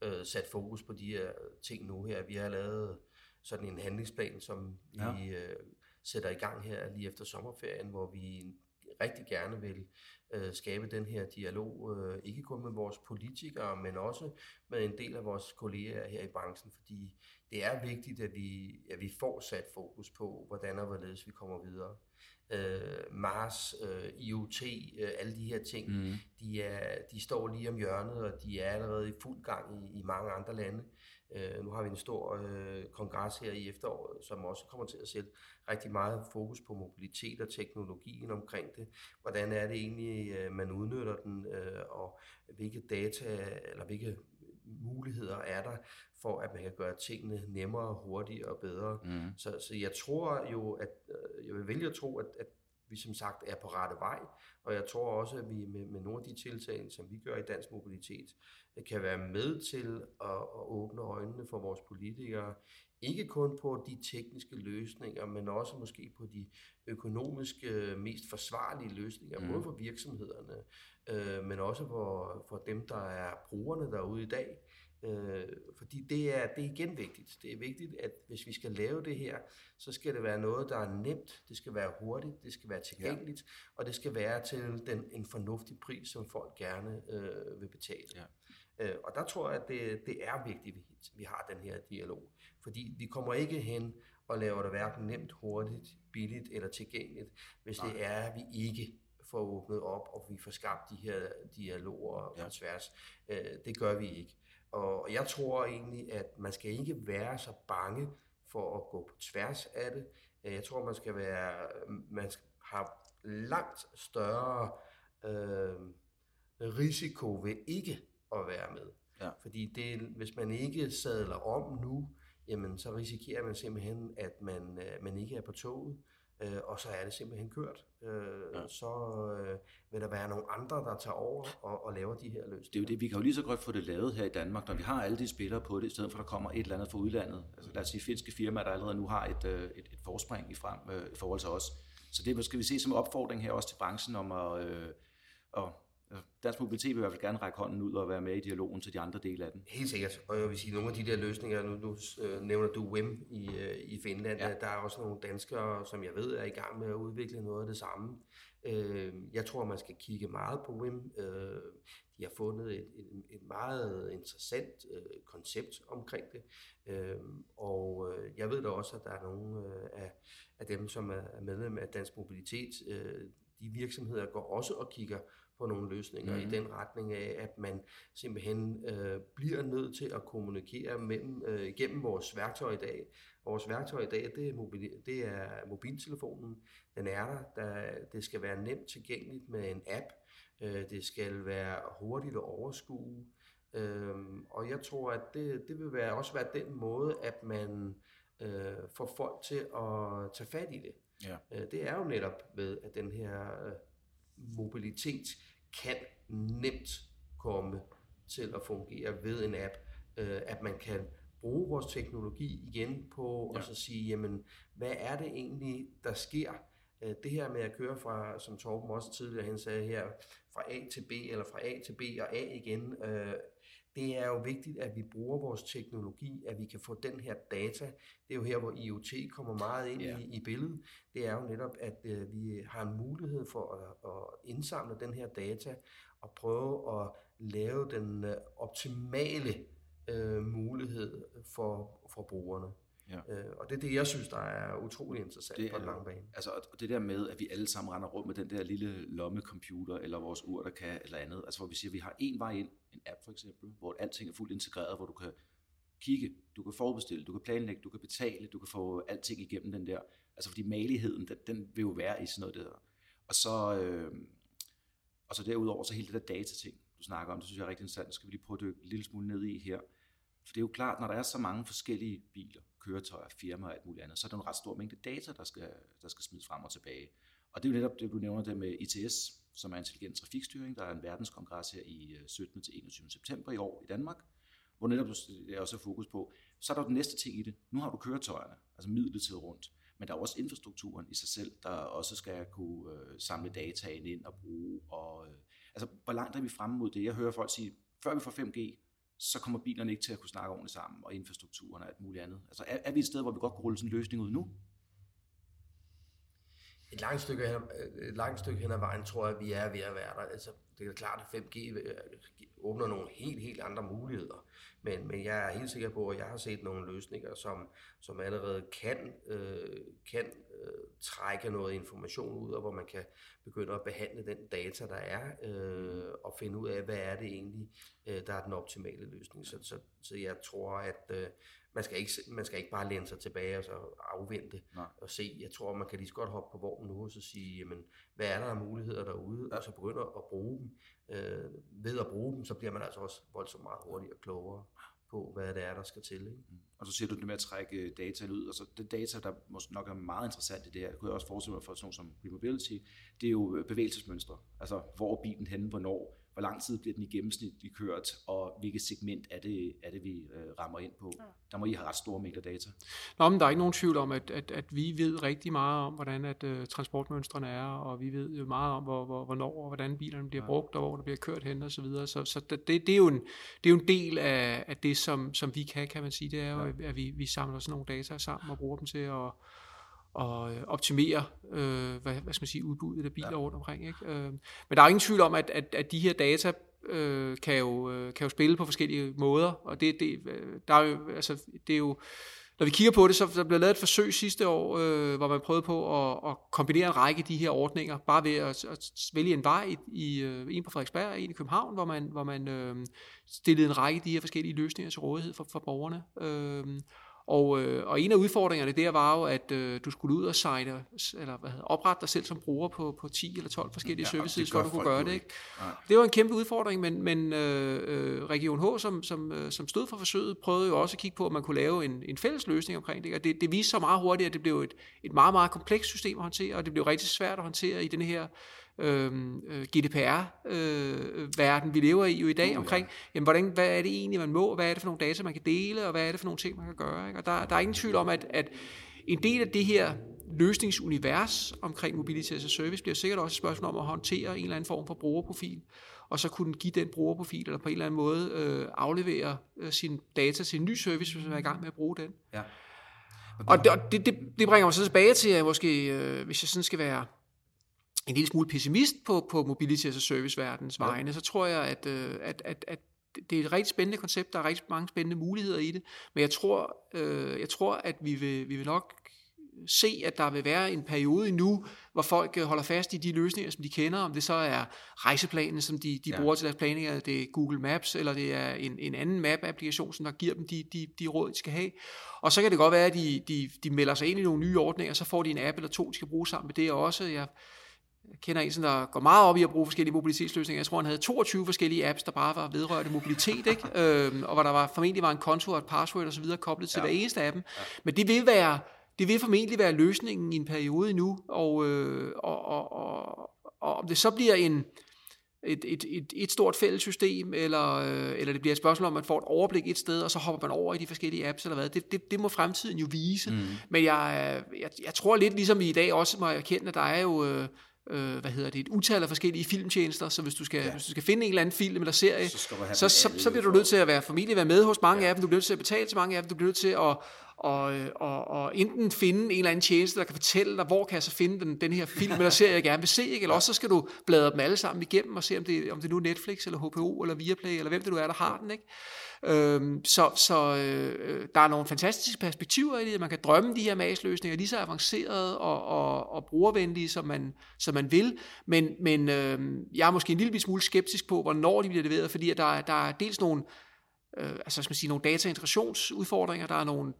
øh, sat fokus på de her ting nu her. Vi har lavet sådan en handlingsplan, som ja. vi øh, sætter i gang her lige efter sommerferien, hvor vi rigtig gerne vil øh, skabe den her dialog, øh, ikke kun med vores politikere, men også med en del af vores kolleger her i branchen, fordi det er vigtigt, at vi, at vi får sat fokus på, hvordan og hvorledes vi kommer videre. Øh, Mars, øh, IoT, øh, alle de her ting, mm. de, er, de står lige om hjørnet, og de er allerede i fuld gang i, i mange andre lande. Øh, nu har vi en stor øh, kongres her i efteråret, som også kommer til at sætte rigtig meget fokus på mobilitet og teknologien omkring det. Hvordan er det egentlig, øh, man udnytter den, øh, og hvilke data eller hvilke muligheder er der for, at man kan gøre tingene nemmere, hurtigere og bedre. Mm. Så, så jeg tror jo, at øh, jeg vil vælge at tro, at, at vi som sagt er på rette vej, og jeg tror også, at vi med, med nogle af de tiltag, som vi gør i dansk mobilitet, kan være med til at, at åbne øjnene for vores politikere, ikke kun på de tekniske løsninger, men også måske på de økonomiske, mest forsvarlige løsninger, mm. både for virksomhederne, øh, men også for, for dem, der er brugerne derude i dag. Øh, fordi det er, det er igen vigtigt. Det er vigtigt, at hvis vi skal lave det her, så skal det være noget, der er nemt, det skal være hurtigt, det skal være tilgængeligt, ja. og det skal være til den, en fornuftig pris, som folk gerne øh, vil betale. Ja. Øh, og der tror jeg, at det, det er vigtigt, at vi har den her dialog. Fordi vi kommer ikke hen og laver det hverken nemt, hurtigt, billigt eller tilgængeligt, hvis Nej. det er, at vi ikke får åbnet op, og vi får skabt de her dialoger ja. på tværs. Øh, det gør vi ikke. Og jeg tror egentlig, at man skal ikke være så bange for at gå på tværs af det. Øh, jeg tror, man skal være, man har langt større øh, risiko ved ikke at være med. Ja. Fordi det, hvis man ikke sadler om nu, jamen så risikerer man simpelthen, at man, øh, man ikke er på toget øh, og så er det simpelthen kørt. Øh, ja. Så øh, vil der være nogle andre, der tager over og, og laver de her løsninger. Det er jo det, vi kan jo lige så godt få det lavet her i Danmark, når vi har alle de spillere på det, i stedet for at der kommer et eller andet fra udlandet. Altså lad os sige finske firmaer, der allerede nu har et, øh, et, et forspring i, frem, øh, i forhold til os. Så det skal vi se som opfordring her også til branchen om at, øh, at Dansk Mobilitet vil i hvert fald gerne række hånden ud og være med i dialogen til de andre dele af den. Helt sikkert. Og jeg vil sige, nogle af de der løsninger, nu, nu øh, nævner du WIM i, øh, i Finland, ja. der er også nogle danskere, som jeg ved er i gang med at udvikle noget af det samme. Øh, jeg tror, man skal kigge meget på WIM. De har fundet et, et, et meget interessant koncept omkring det. Og jeg ved da også, at der er nogle af, af dem, som er medlem af Dansk Mobilitet, de virksomheder går også og kigger på nogle løsninger mm-hmm. i den retning af, at man simpelthen øh, bliver nødt til at kommunikere mellem, øh, gennem vores værktøj i dag. Vores værktøj i dag, det er, mobil, det er mobiltelefonen. Den er der. der. Det skal være nemt tilgængeligt med en app. Øh, det skal være hurtigt at overskue. Øh, og jeg tror, at det, det vil være, også være den måde, at man øh, får folk til at tage fat i det. Ja. Øh, det er jo netop ved, at den her øh, mobilitet kan nemt komme til at fungere ved en app, øh, at man kan bruge vores teknologi igen på ja. og så sige, jamen, hvad er det egentlig, der sker? Øh, det her med at køre fra, som Torben også tidligere han sagde her, fra A til B, eller fra A til B og A igen, øh, det er jo vigtigt, at vi bruger vores teknologi, at vi kan få den her data. Det er jo her, hvor IoT kommer meget ind ja. i, i billedet. Det er jo netop, at øh, vi har en mulighed for at, at indsamle den her data og prøve at lave den øh, optimale øh, mulighed for, for brugerne. Ja. Øh, og det er det, jeg synes, der er utrolig interessant det på den lange bane. Altså, og det der med, at vi alle sammen render rundt med den der lille lommecomputer, eller vores ur, der kan, eller andet, altså hvor vi siger, at vi har en vej ind, en app for eksempel, hvor alting er fuldt integreret, hvor du kan kigge, du kan forbestille, du kan planlægge, du kan betale, du kan få alting igennem den der, altså fordi maligheden, den, den vil jo være i sådan noget der. Og så, øh, og så derudover, så hele det der datating, du snakker om, det synes jeg er rigtig interessant, det skal vi lige prøve at dykke en lille smule ned i her. For det er jo klart, når der er så mange forskellige biler, køretøjer, firmaer og alt muligt andet, så er der en ret stor mængde data, der skal, der skal smides frem og tilbage. Og det er jo netop det, du nævner det med ITS, som er intelligent trafikstyring. Der er en verdenskongres her i øh, 17. Til 21. september i år i Danmark, hvor netop det er også fokus på. Så er der den næste ting i det. Nu har du køretøjerne, altså midlertidigt rundt, men der er også infrastrukturen i sig selv, der også skal kunne øh, samle dataen ind og bruge. Og, øh, altså, hvor langt er vi fremme mod det? Jeg hører folk sige, før vi får 5G, så kommer bilerne ikke til at kunne snakke ordentligt sammen, og infrastrukturen og alt muligt andet. Altså er, er vi et sted, hvor vi godt kan rulle sådan en løsning ud nu? Et langt stykke hen, et langt stykke hen ad vejen tror jeg, vi er ved at være der. Altså, det er klart, at 5G øh, åbner nogle helt, helt andre muligheder. Men, men jeg er helt sikker på, at jeg har set nogle løsninger, som, som allerede kan, øh, kan øh, trække noget information ud, og hvor man kan begynde at behandle den data, der er, øh, og finde ud af, hvad er det egentlig, øh, der er den optimale løsning. Så, så, så jeg tror, at øh, man, skal ikke, man skal ikke bare læne sig tilbage og så afvente Nej. og se. Jeg tror, man kan lige så godt hoppe på vognen nu og så sige, jamen, hvad er der af muligheder derude, ja. og så begynde at bruge dem. Øh, ved at bruge dem, så bliver man altså også voldsomt meget hurtigere og klogere på, hvad det er, der skal til. Ikke? Mm. Og så siger du det med at trække data ud. Altså det data, der måske nok er meget interessant i det her, det kunne jeg også forestille mig for sådan noget som Remobility, det er jo bevægelsesmønstre. Altså hvor er bilen henne, hvornår, hvor lang tid bliver den i gennemsnit kørt, og hvilket segment er det, er det vi øh, rammer ind på. Ja. Der må I have ret store mængder data. Nå, men der er ikke nogen tvivl om, at, at, at vi ved rigtig meget om, hvordan at, uh, transportmønstrene er, og vi ved jo meget om, hvor, hvor, hvornår og hvordan bilerne bliver ja. brugt, og hvor der bliver kørt hen og så videre. Så, så det, det, er jo en, det er jo en del af, af det, som, som vi kan, kan man sige. Det er jo, ja. at vi, vi samler sådan nogle data sammen og bruger dem til at og øh, optimere øh, hvad, hvad skal man sige, udbuddet af biler ja. rundt omkring. Ikke? Øh, men der er ingen tvivl om, at, at, at de her data øh, kan, jo, øh, kan jo spille på forskellige måder, og det, det, øh, der er jo, altså, det er jo, når vi kigger på det, så der blev lavet et forsøg sidste år, øh, hvor man prøvede på at, at kombinere en række af de her ordninger, bare ved at, at vælge en vej, i, i, en på Frederiksberg og en i København, hvor man, hvor man øh, stillede en række af de her forskellige løsninger til rådighed for, for borgerne. Øh, og, øh, og en af udfordringerne der var jo, at øh, du skulle ud og signe, eller hvad hedder, oprette dig selv som bruger på, på 10 eller 12 forskellige ja, services, for du kunne gøre det. Ikke? Det var en kæmpe udfordring, men, men øh, øh, Region H, som, som, øh, som stod for forsøget, prøvede jo også at kigge på, om man kunne lave en, en fælles løsning omkring det. Og det, det viste sig meget hurtigt, at det blev et, et meget, meget komplekst system at håndtere, og det blev rigtig svært at håndtere i den her øh, GDPR-verden, øh, vi lever i jo i dag, uh, omkring, ja. jamen, hvordan, hvad er det egentlig, man må, hvad er det for nogle data, man kan dele, og hvad er det for nogle ting, man kan gøre. Ikke? Og der, der er ingen tvivl om, at, at en del af det her løsningsunivers omkring mobility as a service bliver sikkert også et spørgsmål om at håndtere en eller anden form for brugerprofil, og så kunne give den brugerprofil, eller på en eller anden måde øh, aflevere øh, sin data til en ny service, hvis man er i gang med at bruge den. Ja. Og det, det, det, det bringer mig så tilbage til, at måske, øh, hvis jeg sådan skal være en lille smule pessimist på, på mobility as a service verdens ja. vegne, så tror jeg, at, øh, at, at, at det er et rigtig spændende koncept, der er rigtig mange spændende muligheder i det, men jeg tror, øh, jeg tror at vi vil, vi vil nok se, at der vil være en periode nu, hvor folk øh, holder fast i de løsninger, som de kender, om det så er rejseplanen, som de, de ja. bruger til deres planninger, det er Google Maps, eller det er en, en anden map-applikation, som der giver dem de, de, de råd, de skal have. Og så kan det godt være, at de, de, de melder sig ind i nogle nye ordninger, så får de en app eller to, de skal bruge sammen med det også. Jeg jeg kender en, der går meget op i at bruge forskellige mobilitetsløsninger. Jeg tror, han havde 22 forskellige apps, der bare var vedrørte mobilitet, ikke? øhm, og hvor der var, formentlig var en konto og et password osv. koblet til ja. hver eneste af dem. Ja. Men det vil være, det vil formentlig være løsningen i en periode nu, og, øh, og, og, og, og om det så bliver en, et, et, et, et stort fælles system, eller, øh, eller det bliver et spørgsmål om, at man får et overblik et sted, og så hopper man over i de forskellige apps, eller hvad, det, det, det må fremtiden jo vise. Mm. Men jeg, jeg, jeg tror lidt, ligesom i dag også må jeg erkende, at der er jo... Øh, øh, hvad hedder det, et utal af forskellige filmtjenester, så hvis du skal, ja. hvis du skal finde en eller anden film eller serie, så, så, så, så bliver du nødt til at være familie, være med hos mange ja. af dem, du bliver nødt til at betale til mange af dem, du bliver nødt til at og, og, og enten finde en eller anden tjeneste, der kan fortælle dig, hvor kan jeg så finde den, den her film eller serie, jeg gerne vil se, ikke? eller også så skal du bladre dem alle sammen igennem og se, om det, om det nu er Netflix eller HBO eller Viaplay, eller hvem det nu er, der har den. Ikke? Øhm, så så øh, øh, der er nogle fantastiske perspektiver i det. Man kan drømme de her masløsninger lige så avancerede og, og, og brugervenlige, som man, som man vil. Men, men øh, jeg er måske en lille smule skeptisk på, hvornår de bliver leveret, fordi der, der er dels nogle øh, altså skal man sige, nogle dataintegrationsudfordringer, der er nogle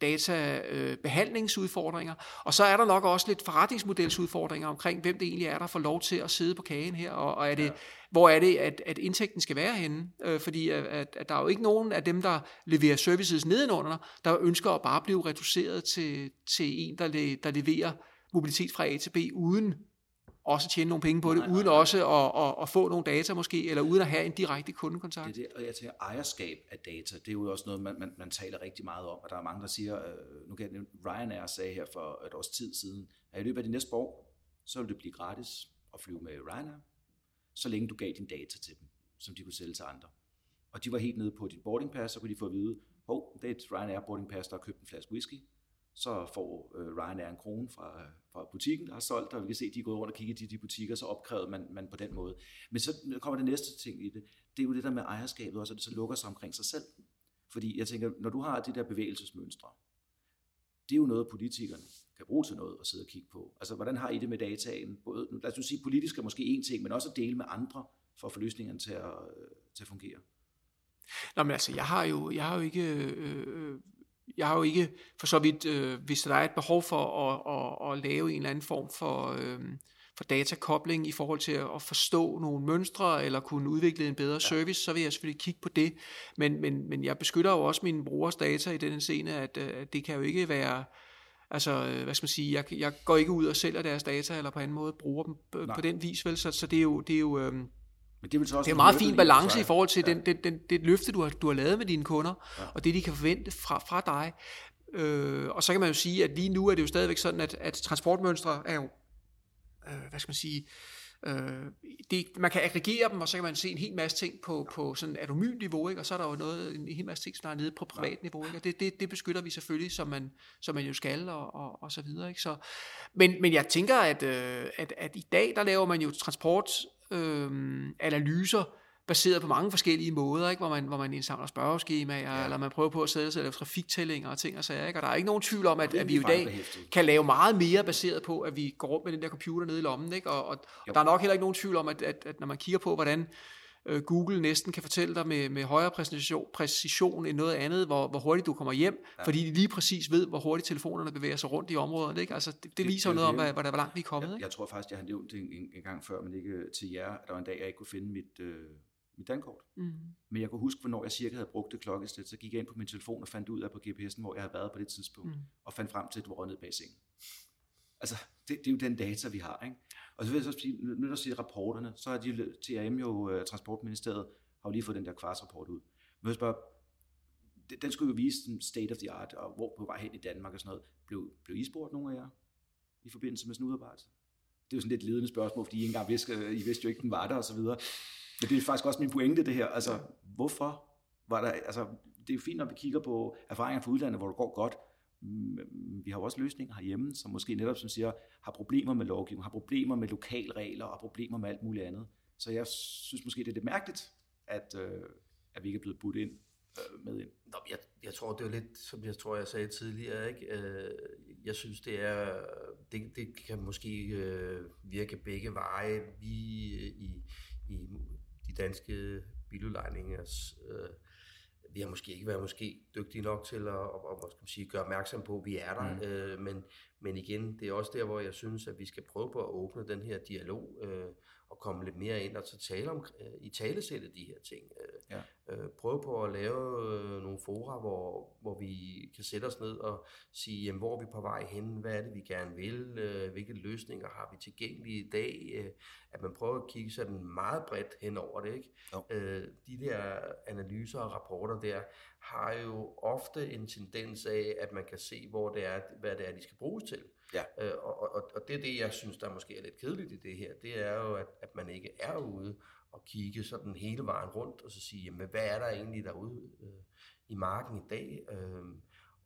databehandlingsudfordringer, og så er der nok også lidt forretningsmodelsudfordringer omkring, hvem det egentlig er, der får lov til at sidde på kagen her, og, og er det, ja. hvor er det, at, at indtægten skal være henne? Øh, fordi at, at der er jo ikke nogen af dem, der leverer services nedenunder, der ønsker at bare blive reduceret til, til en, der, le, der leverer mobilitet fra A til B, uden også tjene nogle penge på det, nej, uden nej, også at, at, at få nogle data måske, eller uden at have en direkte kundekontakt. Det er det, og jeg tænker, ejerskab af data, det er jo også noget, man, man, man taler rigtig meget om, og der er mange, der siger, øh, nu kan jeg Ryanair sagde her for et års tid siden, at i løbet af de næste år, så vil det blive gratis at flyve med Ryanair, så længe du gav din data til dem, som de kunne sælge til andre. Og de var helt nede på dit boarding pass, så kunne de få at vide, hov, det er et Ryanair boarding pass, der har købt en flaske whisky, så får øh, Ryanair en krone fra, øh, fra butikken, der har solgt, og vi kan se, at de er gået rundt og kigget i de, butikker, så opkrævede man, man på den måde. Men så kommer det næste ting i det, det er jo det der med ejerskabet også, at det så lukker sig omkring sig selv. Fordi jeg tænker, når du har de der bevægelsesmønstre, det er jo noget, politikerne kan bruge til noget at sidde og kigge på. Altså, hvordan har I det med dataen? Både, lad os sige, politisk er måske en ting, men også at dele med andre for at få løsningerne til at, øh, til at fungere. Nå, men altså, jeg har jo, jeg har jo ikke øh, øh jeg har jo ikke for så vidt, øh, hvis der er et behov for at, at, at lave en eller anden form for, øh, for datakobling i forhold til at forstå nogle mønstre eller kunne udvikle en bedre service, så vil jeg selvfølgelig kigge på det. Men, men, men jeg beskytter jo også mine brugers data i den scene, at, øh, at det kan jo ikke være... Altså, øh, hvad skal man sige, jeg, jeg går ikke ud og sælger deres data, eller på anden måde bruger dem på, på den vis, vel? Så, så det er jo, det er jo øh, Men det er, vel så også Det er en meget fin balance i forhold til Ja. den, den, den, det løfte, du har, du har lavet med dine kunder, Ja. og det, de kan forvente fra, fra dig. Øh, og så kan man jo sige, at lige nu er det jo stadigvæk sådan, at, at transportmønstre er jo, øh, hvad skal man sige, øh, det, man kan aggregere dem, og så kan man se en hel masse ting på, på sådan et anonymt niveau, ikke? og så er der jo noget, en hel masse ting, som er nede på privat niveau, ikke? og det, det, det beskytter vi selvfølgelig, som man, som man jo skal, og, og, og så videre. Ikke? Så, men, men jeg tænker, at, øh, at, at i dag, der laver man jo transport øh, analyser, baseret på mange forskellige måder, ikke? Hvor, man, hvor man indsamler spørgeskemaer, ja. eller man prøver på at sætte sig og lave trafiktællinger og ting og sager. Ikke? Og der er ikke nogen tvivl om, at, at vi i dag kan lave meget mere baseret på, at vi går rundt med den der computer nede i lommen. Ikke? Og, og, og der er nok heller ikke nogen tvivl om, at, at, at når man kigger på, hvordan øh, Google næsten kan fortælle dig med, med højere præcision, præcision end noget andet, hvor, hvor hurtigt du kommer hjem, ja. fordi de lige præcis ved, hvor hurtigt telefonerne bevæger sig rundt i området. Ikke? Altså, det, det, Det- viser jo det noget om, det. hvad, hvor langt vi er kommet. Jeg, Ikke? jeg tror faktisk, jeg har nævnt det en, en, en gang før, men ikke til jer, at der var en dag, jeg ikke kunne finde mit, øh, mit dankort. Mm. Men jeg kunne huske, hvornår jeg cirka havde brugt det klokkeslæt, så gik jeg ind på min telefon og fandt ud af på GPS'en, hvor jeg havde været på det tidspunkt, Mm. og fandt frem til, at du var nede bag sengen. Altså, det, det er jo den data, vi har, ikke? Og så vil jeg så sige, nu der siger rapporterne, så har de TRM jo, øh, Transportministeriet, har jo lige fået den der kvartsrapport ud. Men jeg spørger, den- skulle jo vise state of the art, og hvor på vej hen i Danmark og sådan noget. Blev, blev I spurgt nogen af jer i forbindelse med sådan en udarbejdelse? Det er jo sådan lidt ledende spørgsmål, fordi I engang vidste, øh, I vidste jo ikke, den var der og så videre. Men det er faktisk også min pointe, det her. Altså, hvorfor var der, altså, det er jo fint, når vi kigger på erfaringer fra udlandet, hvor det går godt. Mm, vi har jo også løsninger herhjemme, som måske netop, som siger, har problemer med lovgivning, har problemer med lokalregler og problemer med alt muligt andet. Så jeg synes måske, det er lidt mærkeligt, at, øh, at vi ikke er blevet budt ind øh, med ind. Nå, jeg, jeg tror, det er lidt, som jeg tror, jeg sagde tidligere, ikke? Øh, jeg synes, det er, det, det kan måske øh, virke begge veje. Vi øh, i, i de danske biludlejningers, øh, vi har måske ikke været måske dygtige nok til at, at, at skal man sige, gøre opmærksom på, at vi er der. Mm. Øh, men, men igen, det er også der, hvor jeg synes, at vi skal prøve på at åbne den her dialog øh, og komme lidt mere ind og så tale om, øh, i talesætte de her ting. Øh, Ja. øh, prøve på at lave øh, nogle fora, hvor, hvor vi kan sætte os ned og sige, jamen, hvor er vi på vej hen, hvad er det, vi gerne vil, øh, hvilke løsninger har vi tilgængelige i dag, øh, at man prøver at kigge sådan meget bredt hen over det. Ikke? Jo. Øh, de der analyser og rapporter der har jo ofte en tendens af, at man kan se, hvor det er, hvad det er, de skal bruges til. Ja. Øh, og, og, og det er det, jeg synes, der måske er lidt kedeligt i det her, det er jo, at, at man ikke er ude og kigge sådan hele vejen rundt, og så sige, jamen, hvad er der egentlig derude øh, i marken i dag, øh,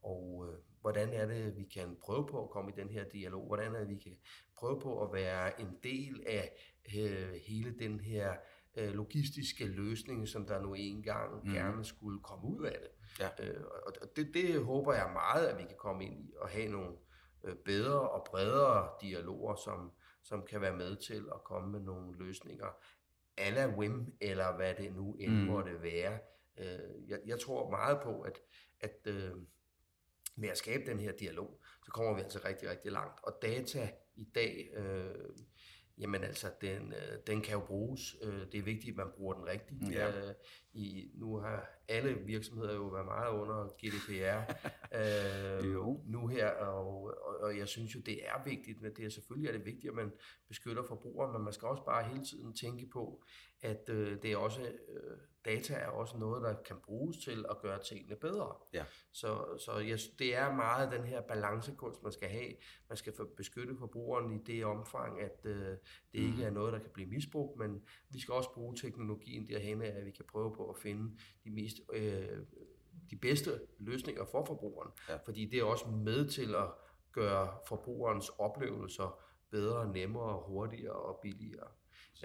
og øh, hvordan er det, vi kan prøve på at komme i den her dialog, hvordan er det, vi kan prøve på at være en del af øh, hele den her øh, logistiske løsning, som der nu engang mm. gerne skulle komme ud af det. Ja. Øh, og og det, det håber jeg meget, at vi kan komme ind i og have nogle bedre og bredere dialoger, som, som kan være med til at komme med nogle løsninger a la WIM, eller hvad det nu end Mm. mm. måtte være. Øh, jeg, jeg tror meget på, at, at øh, med at skabe den her dialog, så kommer vi altså rigtig, rigtig langt. Og data i dag, øh, jamen altså, den, øh, den kan jo bruges. Øh, det er vigtigt, at man bruger den rigtigt. Ja. Øh, i, nu har alle virksomheder jo været meget under GDPR øh, Jo. nu her, og, og, og jeg synes jo, det er vigtigt, men det er selvfølgelig er det vigtigt, at man beskytter forbrugeren, men man skal også bare hele tiden tænke på, at øh, det er også, øh, data er også noget, der kan bruges til at gøre tingene bedre. Ja. Så, så jeg, det er meget den her balancekunst, man skal have. Man skal for, beskytte forbrugeren i det omfang, at øh, det Mhm. ikke er noget, der kan blive misbrugt, men vi skal også bruge teknologien derhen at vi kan prøve på at finde de mest øh, de bedste løsninger for forbrugeren. Ja. Fordi det er også med til at gøre forbrugerens oplevelser bedre, nemmere, hurtigere og billigere.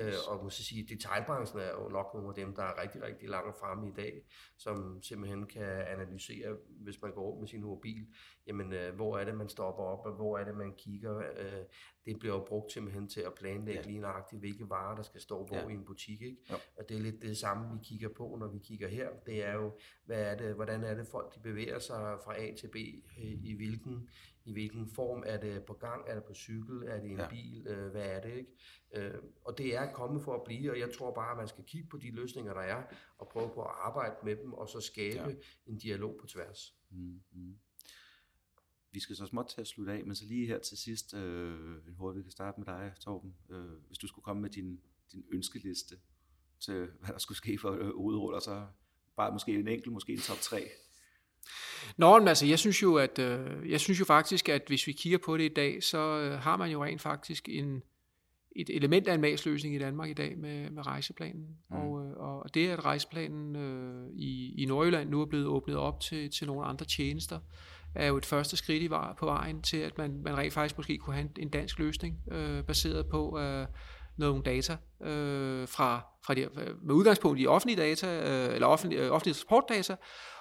Øh, og man skal sige, at detailbranchen er jo nok nogle af dem, der er rigtig, rigtig langt fremme i dag, som simpelthen kan analysere, hvis man går rundt med sin mobil, jamen øh, hvor er det, man stopper op, og hvor er det, man kigger. Øh, det bliver jo brugt simpelthen til at planlægge Ja. lige nøjagtigt, hvilke varer, der skal stå hvor Ja. i en butik. Ikke? Jo. Og det er lidt det samme, vi kigger på, når vi kigger her. Det er jo, hvad er det, hvordan er det folk, de bevæger sig fra A til B, øh, i hvilken, i hvilken form er det på gang, er det på cykel, er det en Ja. bil, øh, hvad er det, ikke? Øh, og det er kommet for at blive, og jeg tror bare, at man skal kigge på de løsninger, der er, og prøve på at arbejde med dem, og så skabe Ja. en dialog på tværs. Mm, mm. Vi skal så småt til at slutte af, men så lige her til sidst, øh, en hurtigt, vi kan starte med dig, Torben. Øh, hvis du skulle komme med din, din ønskeliste til, hvad der skulle ske for hovedruller, så bare måske en enkelt, måske en top 3. Nå, men altså, jeg synes jo, at øh, jeg synes jo faktisk, at hvis vi kigger på det i dag, så øh, har man jo rent faktisk en, et element af en masløsning i Danmark i dag med, med rejseplanen. Mm. Og, øh, og det, at rejseplanen øh, i, i Nordjylland nu er blevet åbnet op til, til nogle andre tjenester, er jo et første skridt i var, på vejen til, at man, man rent faktisk måske kunne have en, en dansk løsning, øh, baseret på øh, nogle data øh, fra, fra de, med udgangspunkt i offentlige data, øh, eller offentlige, øh, offentlige transportdata,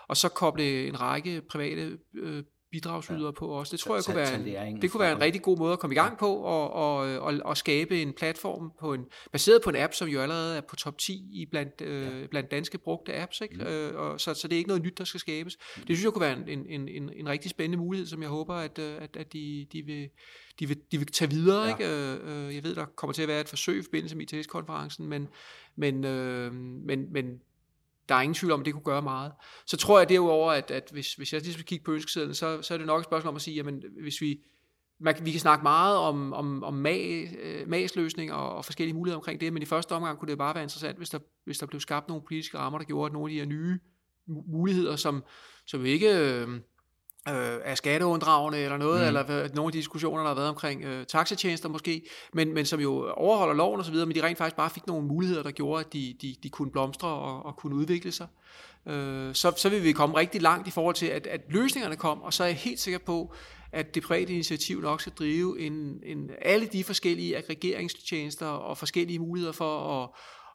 og så koble en række private øh, bidragsydere ja. på også. Det tror jeg kunne være en, det kunne være en rigtig god måde at komme i gang på og, og, og, og skabe en platform på en, baseret på en app, som jo allerede er på top 10 i blandt, øh, blandt danske brugte apps. Ikke? Mm. Øh, og, så, så det er ikke noget nyt, der skal skabes. Mm. Det synes jeg kunne være en, en, en, en rigtig spændende mulighed, som jeg håber, at, øh, at, at de, de, vil, de, vil, de vil tage videre. Ja. Ikke? Øh, øh, jeg ved, der kommer til at være et forsøg i forbindelse med ITS-konferencen, men, men, øh, men, men der er ingen tvivl om, at det kunne gøre meget. Så tror jeg derudover, at, at hvis, hvis jeg lige skal kigge på ønskesedlen, så, så er det nok et spørgsmål om at sige, jamen hvis vi, man, vi kan snakke meget om, om, om mag, magsløsning øh, magsløsninger og, og forskellige muligheder omkring det, men i første omgang kunne det bare være interessant, hvis der, hvis der blev skabt nogle politiske rammer, der gjorde, at nogle af de her nye muligheder, som, som ikke... Øh, øh, er skatteunddragende eller noget, mm. eller nogle af de diskussioner, der har været omkring øh, taxatjenester måske, men, men som jo overholder loven og så videre, men de rent faktisk bare fik nogle muligheder, der gjorde, at de, de, de kunne blomstre og, og kunne udvikle sig. Øh, så, så vil vi komme rigtig langt i forhold til, at, at løsningerne kom, og så er jeg helt sikker på, at det private initiativ nok skal drive en, en, alle de forskellige aggregeringstjenester og forskellige muligheder for at,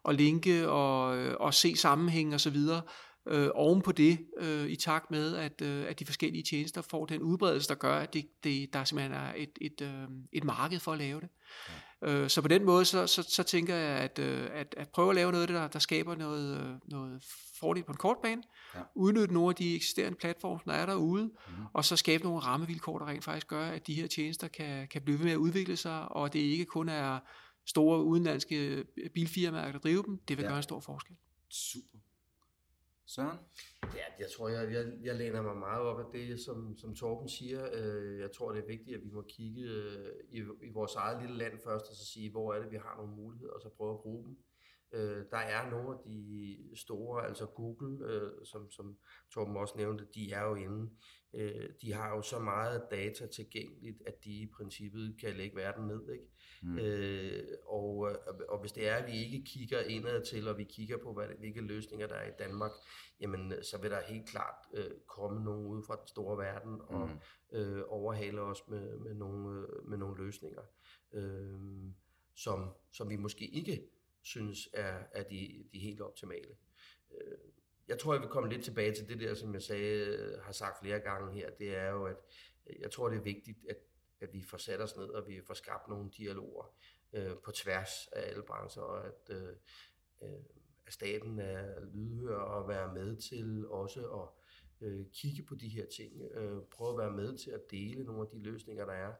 at linke og, og se sammenhæng og så videre, øh, oven på det, øh, i takt med, at, øh, at de forskellige tjenester får den udbredelse, der gør, at det, det, der simpelthen er et, et, øh, et marked for at lave det. Ja. Øh, så på den måde, så, så, så tænker jeg, at, øh, at, at prøve at lave noget, der, der skaber noget, øh, noget fordel på en kort bane, ja. udnytte nogle af de eksisterende platforme, der er derude, mm. og så skabe nogle rammevilkår, der rent faktisk gør, at de her tjenester kan, kan blive ved med at udvikle sig, og det ikke kun er store udenlandske bilfirmaer, der driver dem, det vil ja. gøre en stor forskel. Super. Søren? Ja, jeg tror, jeg, jeg, jeg læner mig meget op af det, som, som Torben siger. Øh, jeg tror, det er vigtigt, at vi må kigge øh, i, i vores eget lille land først, og så sige, hvor er det, vi har nogle muligheder, og så prøve at bruge dem. Øh, der er nogle af de store, altså Google, som, som Torben også nævnte, de er jo inde de har jo så meget data tilgængeligt, at de i princippet kan lægge verden ned. Ikke? Mm. Øh, og, og hvis det er, at vi ikke kigger indad til, og vi kigger på, hvad, hvilke løsninger der er i Danmark, jamen så vil der helt klart øh, komme nogen ud fra den store verden og mm. øh, overhale os med, med, nogle, øh, med nogle løsninger, øh, som, som vi måske ikke synes er, er de, de helt optimale. Øh, jeg tror, jeg vil komme lidt tilbage til det der, som jeg sagde, har sagt flere gange her. Det er jo, at øh, jeg tror, det er vigtigt, at at vi får sat os ned, og vi får skabt nogle dialoger øh, på tværs af alle brancher, og at, øh, øh, at staten er lydhør og være med til også at øh, kigge på de her ting, øh, prøve at være med til at dele nogle af de løsninger, der er,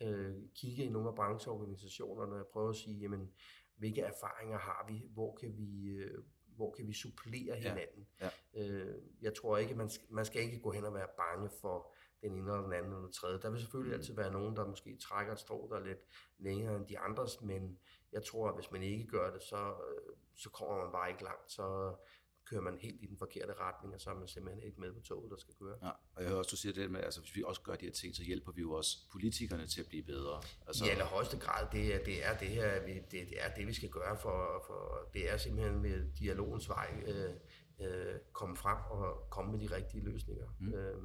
øh, kigge i nogle af brancheorganisationerne og prøve at sige, jamen, hvilke erfaringer har vi, hvor kan vi, øh, hvor kan vi supplere hinanden. Ja, ja. Øh, jeg tror ikke, man skal, man skal ikke gå hen og være bange for den ene eller den anden eller den tredje. Der vil selvfølgelig mm. altid være nogen, der måske trækker et strå, der er lidt længere end de andres, men jeg tror, at hvis man ikke gør det, så, øh, så kommer man bare ikke langt. Så kører man helt i den forkerte retning, og så er man simpelthen ikke med på toget, der skal køre. Ja, og jeg hører også, du siger det med, altså hvis vi også gør de her ting, så hjælper vi jo også politikerne til at blive bedre. Altså... I allerhøjeste grad, det er det, er det her, det, det er det, vi skal gøre, for, for det er simpelthen med dialogens vej, øh, øh, komme frem og komme med de rigtige løsninger. Mm. Øh,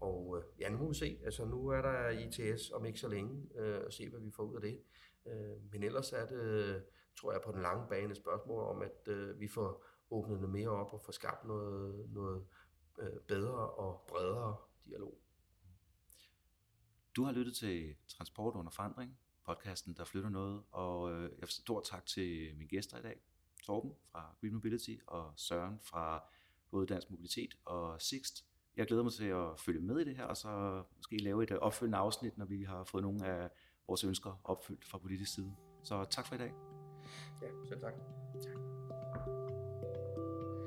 og øh, ja, nu må vi se. Altså nu er der ITS om ikke så længe, øh, og se hvad vi får ud af det. Øh, men ellers er det, tror jeg, på den lange bane et spørgsmål om, at øh, vi får åbnet noget mere op og får skabt noget, noget øh, bedre og bredere dialog. Du har lyttet til Transport under forandring, podcasten, der flytter noget, og øh, jeg vil stor tak til mine gæster i dag. Torben fra Green Mobility og Søren fra både Dansk Mobilitet og Sixt jeg glæder mig til at følge med i det her, og så måske lave et opfølgende afsnit, når vi har fået nogle af vores ønsker opfyldt fra politisk side. Så tak for i dag. Ja, selv tak. tak.